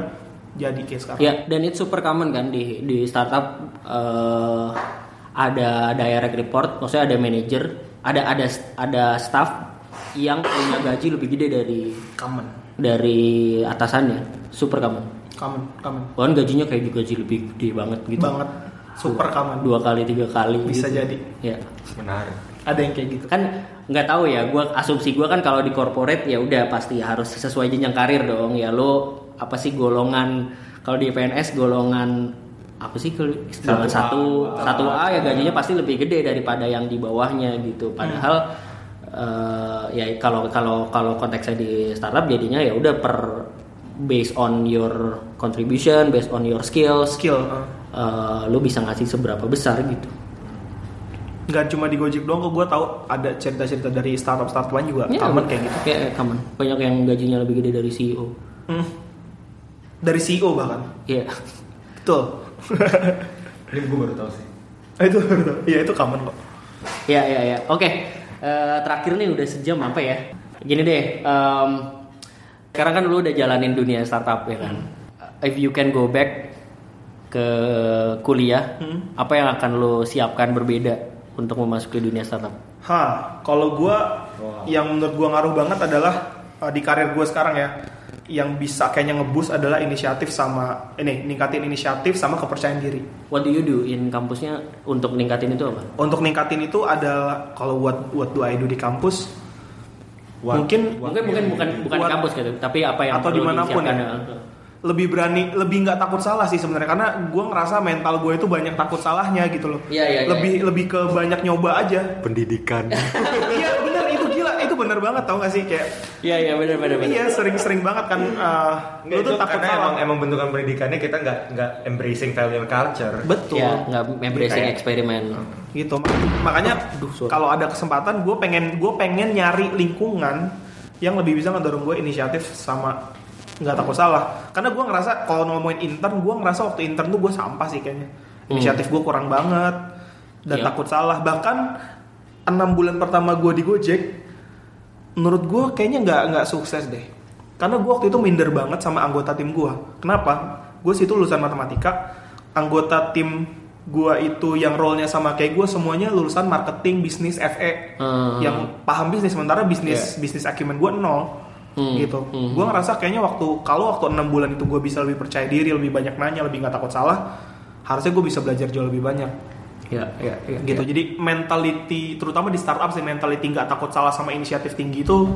jadi case sekarang Ya, dan itu super common kan di di startup eh, ada direct report, maksudnya ada manager, ada ada ada staff yang punya gaji lebih gede dari common dari atasannya. Super common. common common Bahkan gajinya kayak gaji lebih gede banget gitu. banget super common Dua kali tiga kali. bisa gitu. jadi Ya. Menarik. ada yang kayak gitu kan nggak tahu ya gue asumsi gue kan kalau di corporate ya udah pasti harus sesuai jenjang karir dong. Ya lo apa sih golongan kalau di PNS golongan apa sih golongan satu satu A ya gajinya pasti lebih gede daripada yang di bawahnya gitu. Padahal eh, ya kalau kalau kalau konteksnya di startup jadinya ya udah per based on your contribution based on your skills skill uh. eh, lo bisa ngasih seberapa besar gitu nggak cuma di Gojek doang kok gue tahu ada cerita-cerita dari startup-startup lain juga Ya, common kayak gitu Ya, ya, common. Banyak yang gajinya lebih gede dari CEO. Hmm. dari CEO bahkan Iya. betul (laughs) Ini gue baru tahu sih. itu iya itu common kok Iya, iya, iya. Oke. Eh, terakhir nih udah sejam apa ya? Gini deh. em, sekarang kan lu udah jalanin dunia startup ya kan. If you can go back ke kuliah, Hmm. apa yang akan lu siapkan berbeda untuk memasuki dunia startup? Hah, kalau gue yang menurut gue ngaruh banget adalah uh, di karir gue sekarang ya, yang bisa kayaknya ngebus adalah inisiatif sama ini ningkatin inisiatif sama kepercayaan diri. What do you do in kampusnya untuk ningkatin itu apa? Untuk ningkatin itu adalah kalau what what do I do di kampus, mungkin Mungkin mungkin bukan bukan di What- kampus gitu, tapi apa yang atau di mana pun disiapkan ya. Lebih berani, lebih nggak takut salah sih sebenarnya karena gue ngerasa mental gue itu banyak takut salahnya gitu loh. Iya, iya, iya. lebih lebih ke banyak nyoba aja. Pendidikan. (laughs) Iya bener itu gila itu bener banget tau gak sih kayak Iya, iya, benar benar benar. Iya sering-sering banget kan uh, Nggak, lu tuh itu takut karena salah. emang emang bentukan pendidikannya kita nggak nggak embracing failure culture. Betul. Ya, nggak embracing Kayak- eksperimen. Gitu. Makanya sorry. kalau ada kesempatan gue pengen gue pengen nyari lingkungan yang lebih bisa ngedorong gue inisiatif sama nggak takut salah. Karena gue ngerasa kalau ngomongin intern gue ngerasa waktu intern tuh gue sampah sih kayaknya. Inisiatif gue kurang banget dan Iya. takut salah. Bahkan enam bulan pertama gue di Gojek, menurut gue kayaknya nggak nggak sukses deh. Karena gue waktu itu minder banget sama anggota tim gue. Kenapa? gue situ lulusan matematika anggota tim gue itu yang role-nya sama kayak gue semuanya lulusan marketing bisnis FE Hmm. yang paham bisnis sementara bisnis bisnis acumen gue nol Hmm. gitu. Hmm. gue ngerasa kayaknya waktu kalau waktu enam bulan itu gue bisa lebih percaya diri lebih banyak nanya lebih nggak takut salah harusnya gue bisa belajar jauh lebih banyak. Ya ya ya gitu. jadi mentality terutama di startup sih mentality nggak takut salah sama inisiatif tinggi itu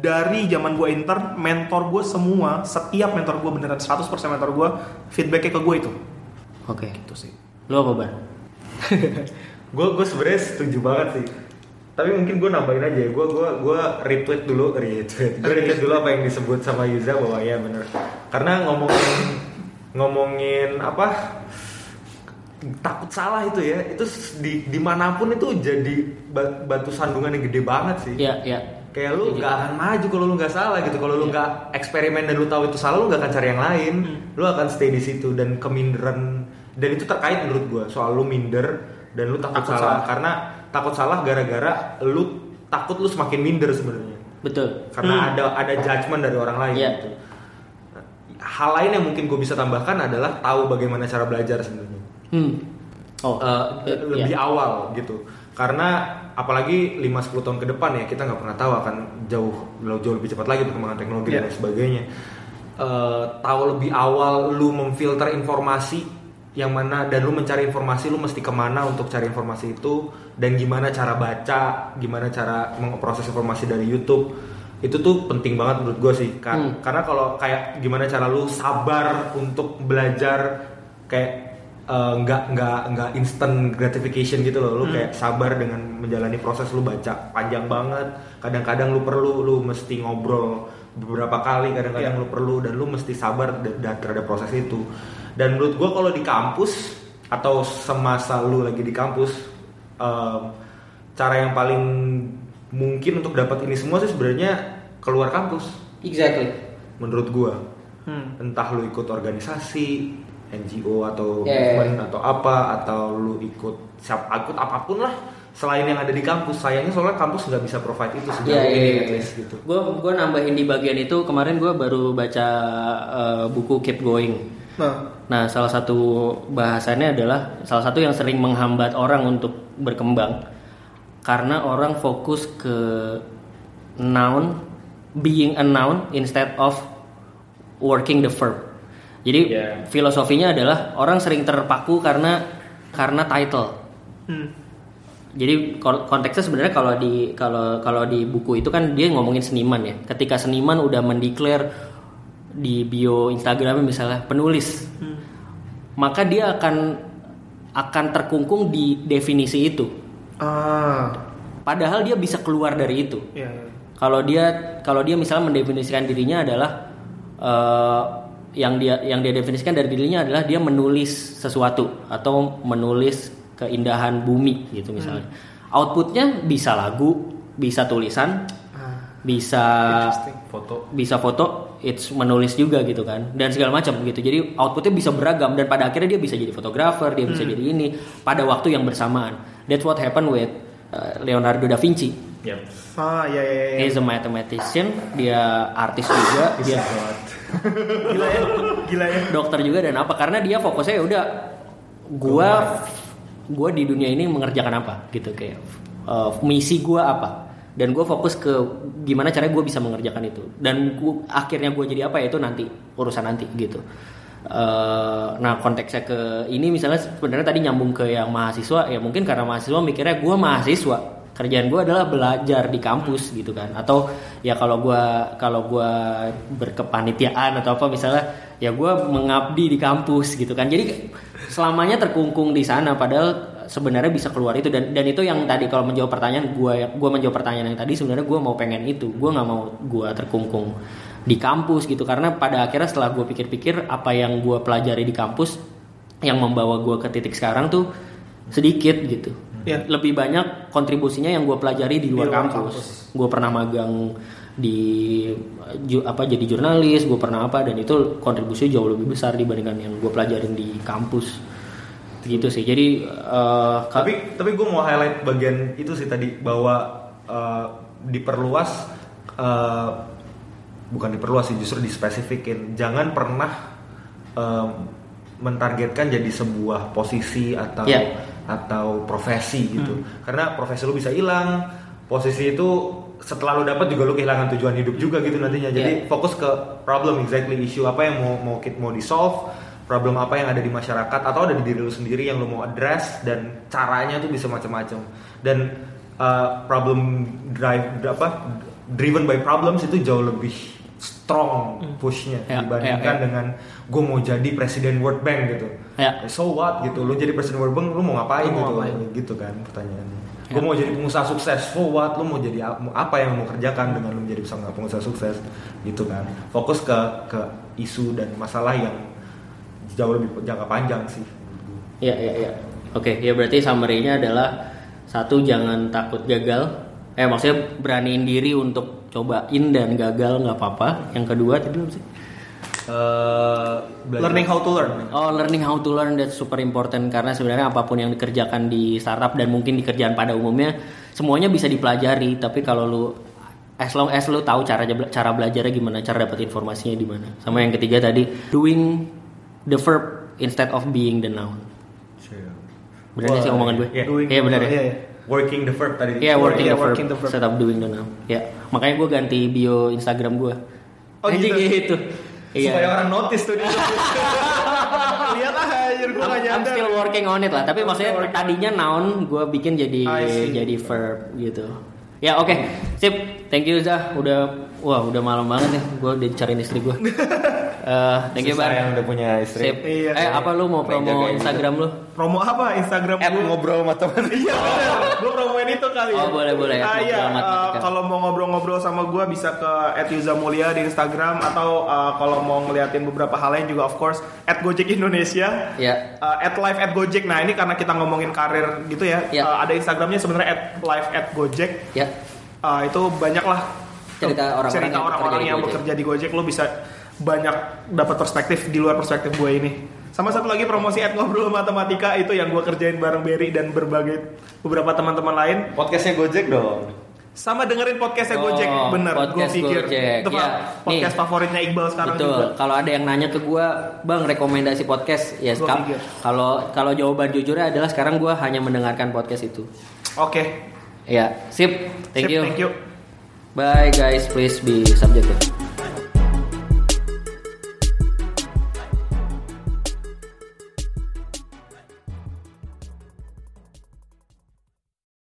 dari zaman gue intern mentor gue semua setiap mentor gue beneran 100% mentor gue feedbacknya ke gue itu. Oke. Itu sih. Lu apa bar (laughs) gue gue sebenarnya setuju banget sih tapi mungkin gue nambahin aja gue gue gue retweet dulu retweet. Gue (laughs) retweet. dulu apa yang disebut sama Yuza bahwa ya bener. Karena ngomongin ngomongin apa? Takut salah itu ya itu di di mana pun itu jadi ba- batu sandungan yang gede banget sih. Ya ya kayak lu nggak akan maju kalau lu nggak salah gitu. Kalau lu Iya. nggak eksperimen dan lu tahu itu salah lu nggak akan cari yang lain. Lu akan stay di situ dan keminderan. Dan itu terkait menurut gua soal lu minder dan lu takut, Takut salah. salah. karena takut salah gara-gara lu takut lu semakin minder sebenarnya betul karena Hmm. ada ada judgement dari orang lain Iya. gitu. hal lain yang mungkin gue bisa tambahkan adalah tahu bagaimana cara belajar sebenarnya hmm oh eh, lebih ya. awal gitu karena apalagi 5-10 tahun ke depan ya kita nggak pernah tahu akan jauh jauh lebih cepat lagi perkembangan teknologi dan Iya. sebagainya Eh, tahu lebih awal lu memfilter informasi yang mana dan lu mencari informasi lu mesti ke mana untuk cari informasi itu dan gimana cara baca gimana cara memproses informasi dari YouTube. Itu tuh penting banget menurut gue sih Kar- Hmm. karena kalau kayak gimana cara lu sabar untuk belajar kayak eh, nggak nggak nggak instant gratification gitu loh. Lu kayak sabar dengan menjalani proses lu baca panjang banget. Kadang-kadang lu perlu lu mesti ngobrol beberapa kali kadang-kadang Iya. lu perlu dan lu mesti sabar da- da- terhadap proses itu dan menurut gua kalau di kampus atau semasa lu lagi di kampus em, cara yang paling mungkin untuk dapat ini semua sih sebenarnya keluar kampus exactly menurut gua Hmm. entah lu ikut organisasi NGO atau Yeah. movement atau apa atau lu ikut siap ikut apa pun lah selain yang ada di kampus sayangnya soalnya kampus nggak bisa provide itu sejauh Iya, ini iya, at iya. least gitu Gue gue nambahin di bagian itu kemarin gue baru baca eh, buku Keep Going. nah Nah, salah satu bahasannya adalah salah satu yang sering menghambat orang untuk berkembang karena orang fokus ke noun, being a noun instead of working the verb. Jadi Yeah. filosofinya adalah orang sering terpaku karena karena title. hmm. Jadi kon- konteksnya sebenarnya kalau di kalau kalau di buku itu kan dia ngomongin seniman ya. Ketika seniman udah mendeklar di bio Instagramnya misalnya penulis, maka dia akan akan terkungkung di definisi itu. ah Padahal dia bisa keluar dari itu. ya, ya. Kalau dia kalau dia misalnya mendefinisikan dirinya adalah eh, yang dia yang dia definisikan dari dirinya adalah dia menulis sesuatu atau menulis keindahan bumi gitu misalnya. Outputnya bisa lagu, bisa tulisan, Ah, bisa foto bisa foto, it's menulis juga gitu kan. Dan segala macam gitu. Jadi outputnya bisa beragam. Dan pada akhirnya dia bisa jadi fotografer, dia bisa jadi ini pada waktu yang bersamaan. That's what happened with uh, Leonardo da Vinci. ya ah ya ya ya, ya. He's a mathematician, dia artis juga, (laughs) dia (laughs) gila ya gila ya. dokter juga dan apa. Karena dia fokusnya ya udah gua gua di dunia ini mengerjakan apa? Gitu kayak uh, misi gua apa dan gue fokus ke gimana caranya gue bisa mengerjakan itu. Dan gua, akhirnya gue jadi apa ya itu nanti urusan nanti gitu. Eh, nah konteksnya ke ini misalnya sebenarnya tadi nyambung ke yang mahasiswa ya mungkin karena mahasiswa mikirnya gue mahasiswa. Kerjaan gue adalah belajar di kampus gitu kan. Atau ya kalau gue kalau gue berkepanitiaan atau apa misalnya ya gue mengabdi di kampus gitu kan. Jadi selamanya terkungkung di sana. Padahal sebenarnya bisa keluar itu dan dan itu yang tadi kalau menjawab pertanyaan gue gue menjawab pertanyaan yang tadi sebenarnya gue mau pengen itu gue nggak mau gue terkungkung di kampus gitu karena pada akhirnya setelah gue pikir-pikir apa yang gue pelajari di kampus yang membawa gue ke titik sekarang tuh sedikit gitu Iya. lebih banyak kontribusinya yang gue pelajari di luar, Di luar kampus. kampus. Gue pernah magang di ju- apa jadi jurnalis, gue pernah apa dan itu kontribusinya jauh lebih besar dibandingkan yang gue pelajarin di kampus. Gitu sih. Jadi ka- tapi tapi gue mau highlight bagian itu sih tadi bahwa eh, diperluas eh, bukan diperluas sih justru dispesifikin jangan pernah em, mentargetkan jadi sebuah posisi atau Iya. atau profesi gitu. Karena profesi lu bisa hilang, posisi itu setelah lu dapat juga lu kehilangan tujuan hidup juga gitu nantinya. Jadi Iya. fokus ke problem exactly issue apa yang mau mau mau di solve, problem apa yang ada di masyarakat atau ada di diri lu sendiri yang lu mau address dan caranya tuh bisa macam-macam. Dan uh, problem drive apa driven by problems itu jauh lebih strong pushnya Ya, dibandingkan ya, ya. dengan gue mau jadi presiden World Bank gitu. Ya. So what gitu, lu jadi presiden World Bank, lu mau ngapain Lu mau gitu, ngapain? gitu kan pertanyaannya. Ya. Gue mau jadi pengusaha sukses, so what, lu mau jadi ap- apa yang lu mau kerjakan dengan lu menjadi pengusaha pengusaha sukses, gitu kan. Fokus ke ke isu dan masalah yang jauh lebih jangka panjang sih. Iya, iya, iya. Oke, ya berarti summary-nya adalah satu jangan takut gagal. Eh maksudnya beraniin diri untuk cobain dan gagal nggak apa-apa. Yang kedua tadi belum sih? Eh, belajar- Learning how to learn. Oh, learning how to learn that's super important karena sebenarnya apa pun yang dikerjakan di startup dan mungkin di kerjaan pada umumnya semuanya bisa dipelajari, tapi kalau lu as long as lu tahu cara cara belajarnya gimana, cara dapat informasinya di mana. Sama yang ketiga tadi, doing the verb instead of being the noun. Benar nggak sih omongan gue? iya. Doing- Iya benar ya. Iya, iya. working the verb tadi. Iya working, Iya, the, verb, working the verb. instead of doing the noun. Ya makanya gue ganti bio Instagram gue. Oh, Anjing, gitu? gitu. Iya. Supaya orang notice tuh dia. (laughs) Lihat ah, anjir gue I'm, gak I'm nyadar. still working on it lah. Tapi maksudnya tadinya noun gue bikin jadi jadi verb gitu. Ya oke, sip. Thank you Zah. Udah wah udah malam banget nih. Gue udah cariin istri gue. (laughs) Eh, thank you Bar. yang udah punya istri. Sip. Iya. eh apa lu mau promo Instagram lu? Promo apa Instagram At gue? ngobrol sama teman. Iya gue promoin itu kali ya. Oh, boleh, boleh. Ah, iya, Matematika. kalau mau ngobrol-ngobrol sama gue bisa ke @yuzamulia di Instagram atau eh, kalau mau ngeliatin beberapa hal lain juga of course @gojek Indonesia. Ya. Uh, at live at Gojek. Nah ini karena kita ngomongin karir gitu ya. Ya. uh, ada Instagramnya sebenarnya at live at Gojek. Ya. Uh, itu banyak lah Cerita orang-orang cerita yang orang-orang bekerja di yang Gojek. bekerja di Gojek. Lo bisa banyak dapat perspektif di luar perspektif gue ini. Sama satu lagi promosi at ngobrol matematika itu yang gue kerjain bareng Berry dan berbagai beberapa teman-teman lain. Podcastnya Gojek dong. Sama dengerin podcastnya Oh, Gojek, bener. Gue podcast pikir Gojek. itu Ya, podcast nih. favoritnya Iqbal sekarang Betul. juga. Kalau ada yang nanya ke gua, "Bang, rekomendasi podcast." Ya, kalau kalau jawaban jujurnya adalah sekarang gua hanya mendengarkan podcast itu. Oke. Ya, sip. Thank Sip, you. Thank you. Bye guys, please be subjective.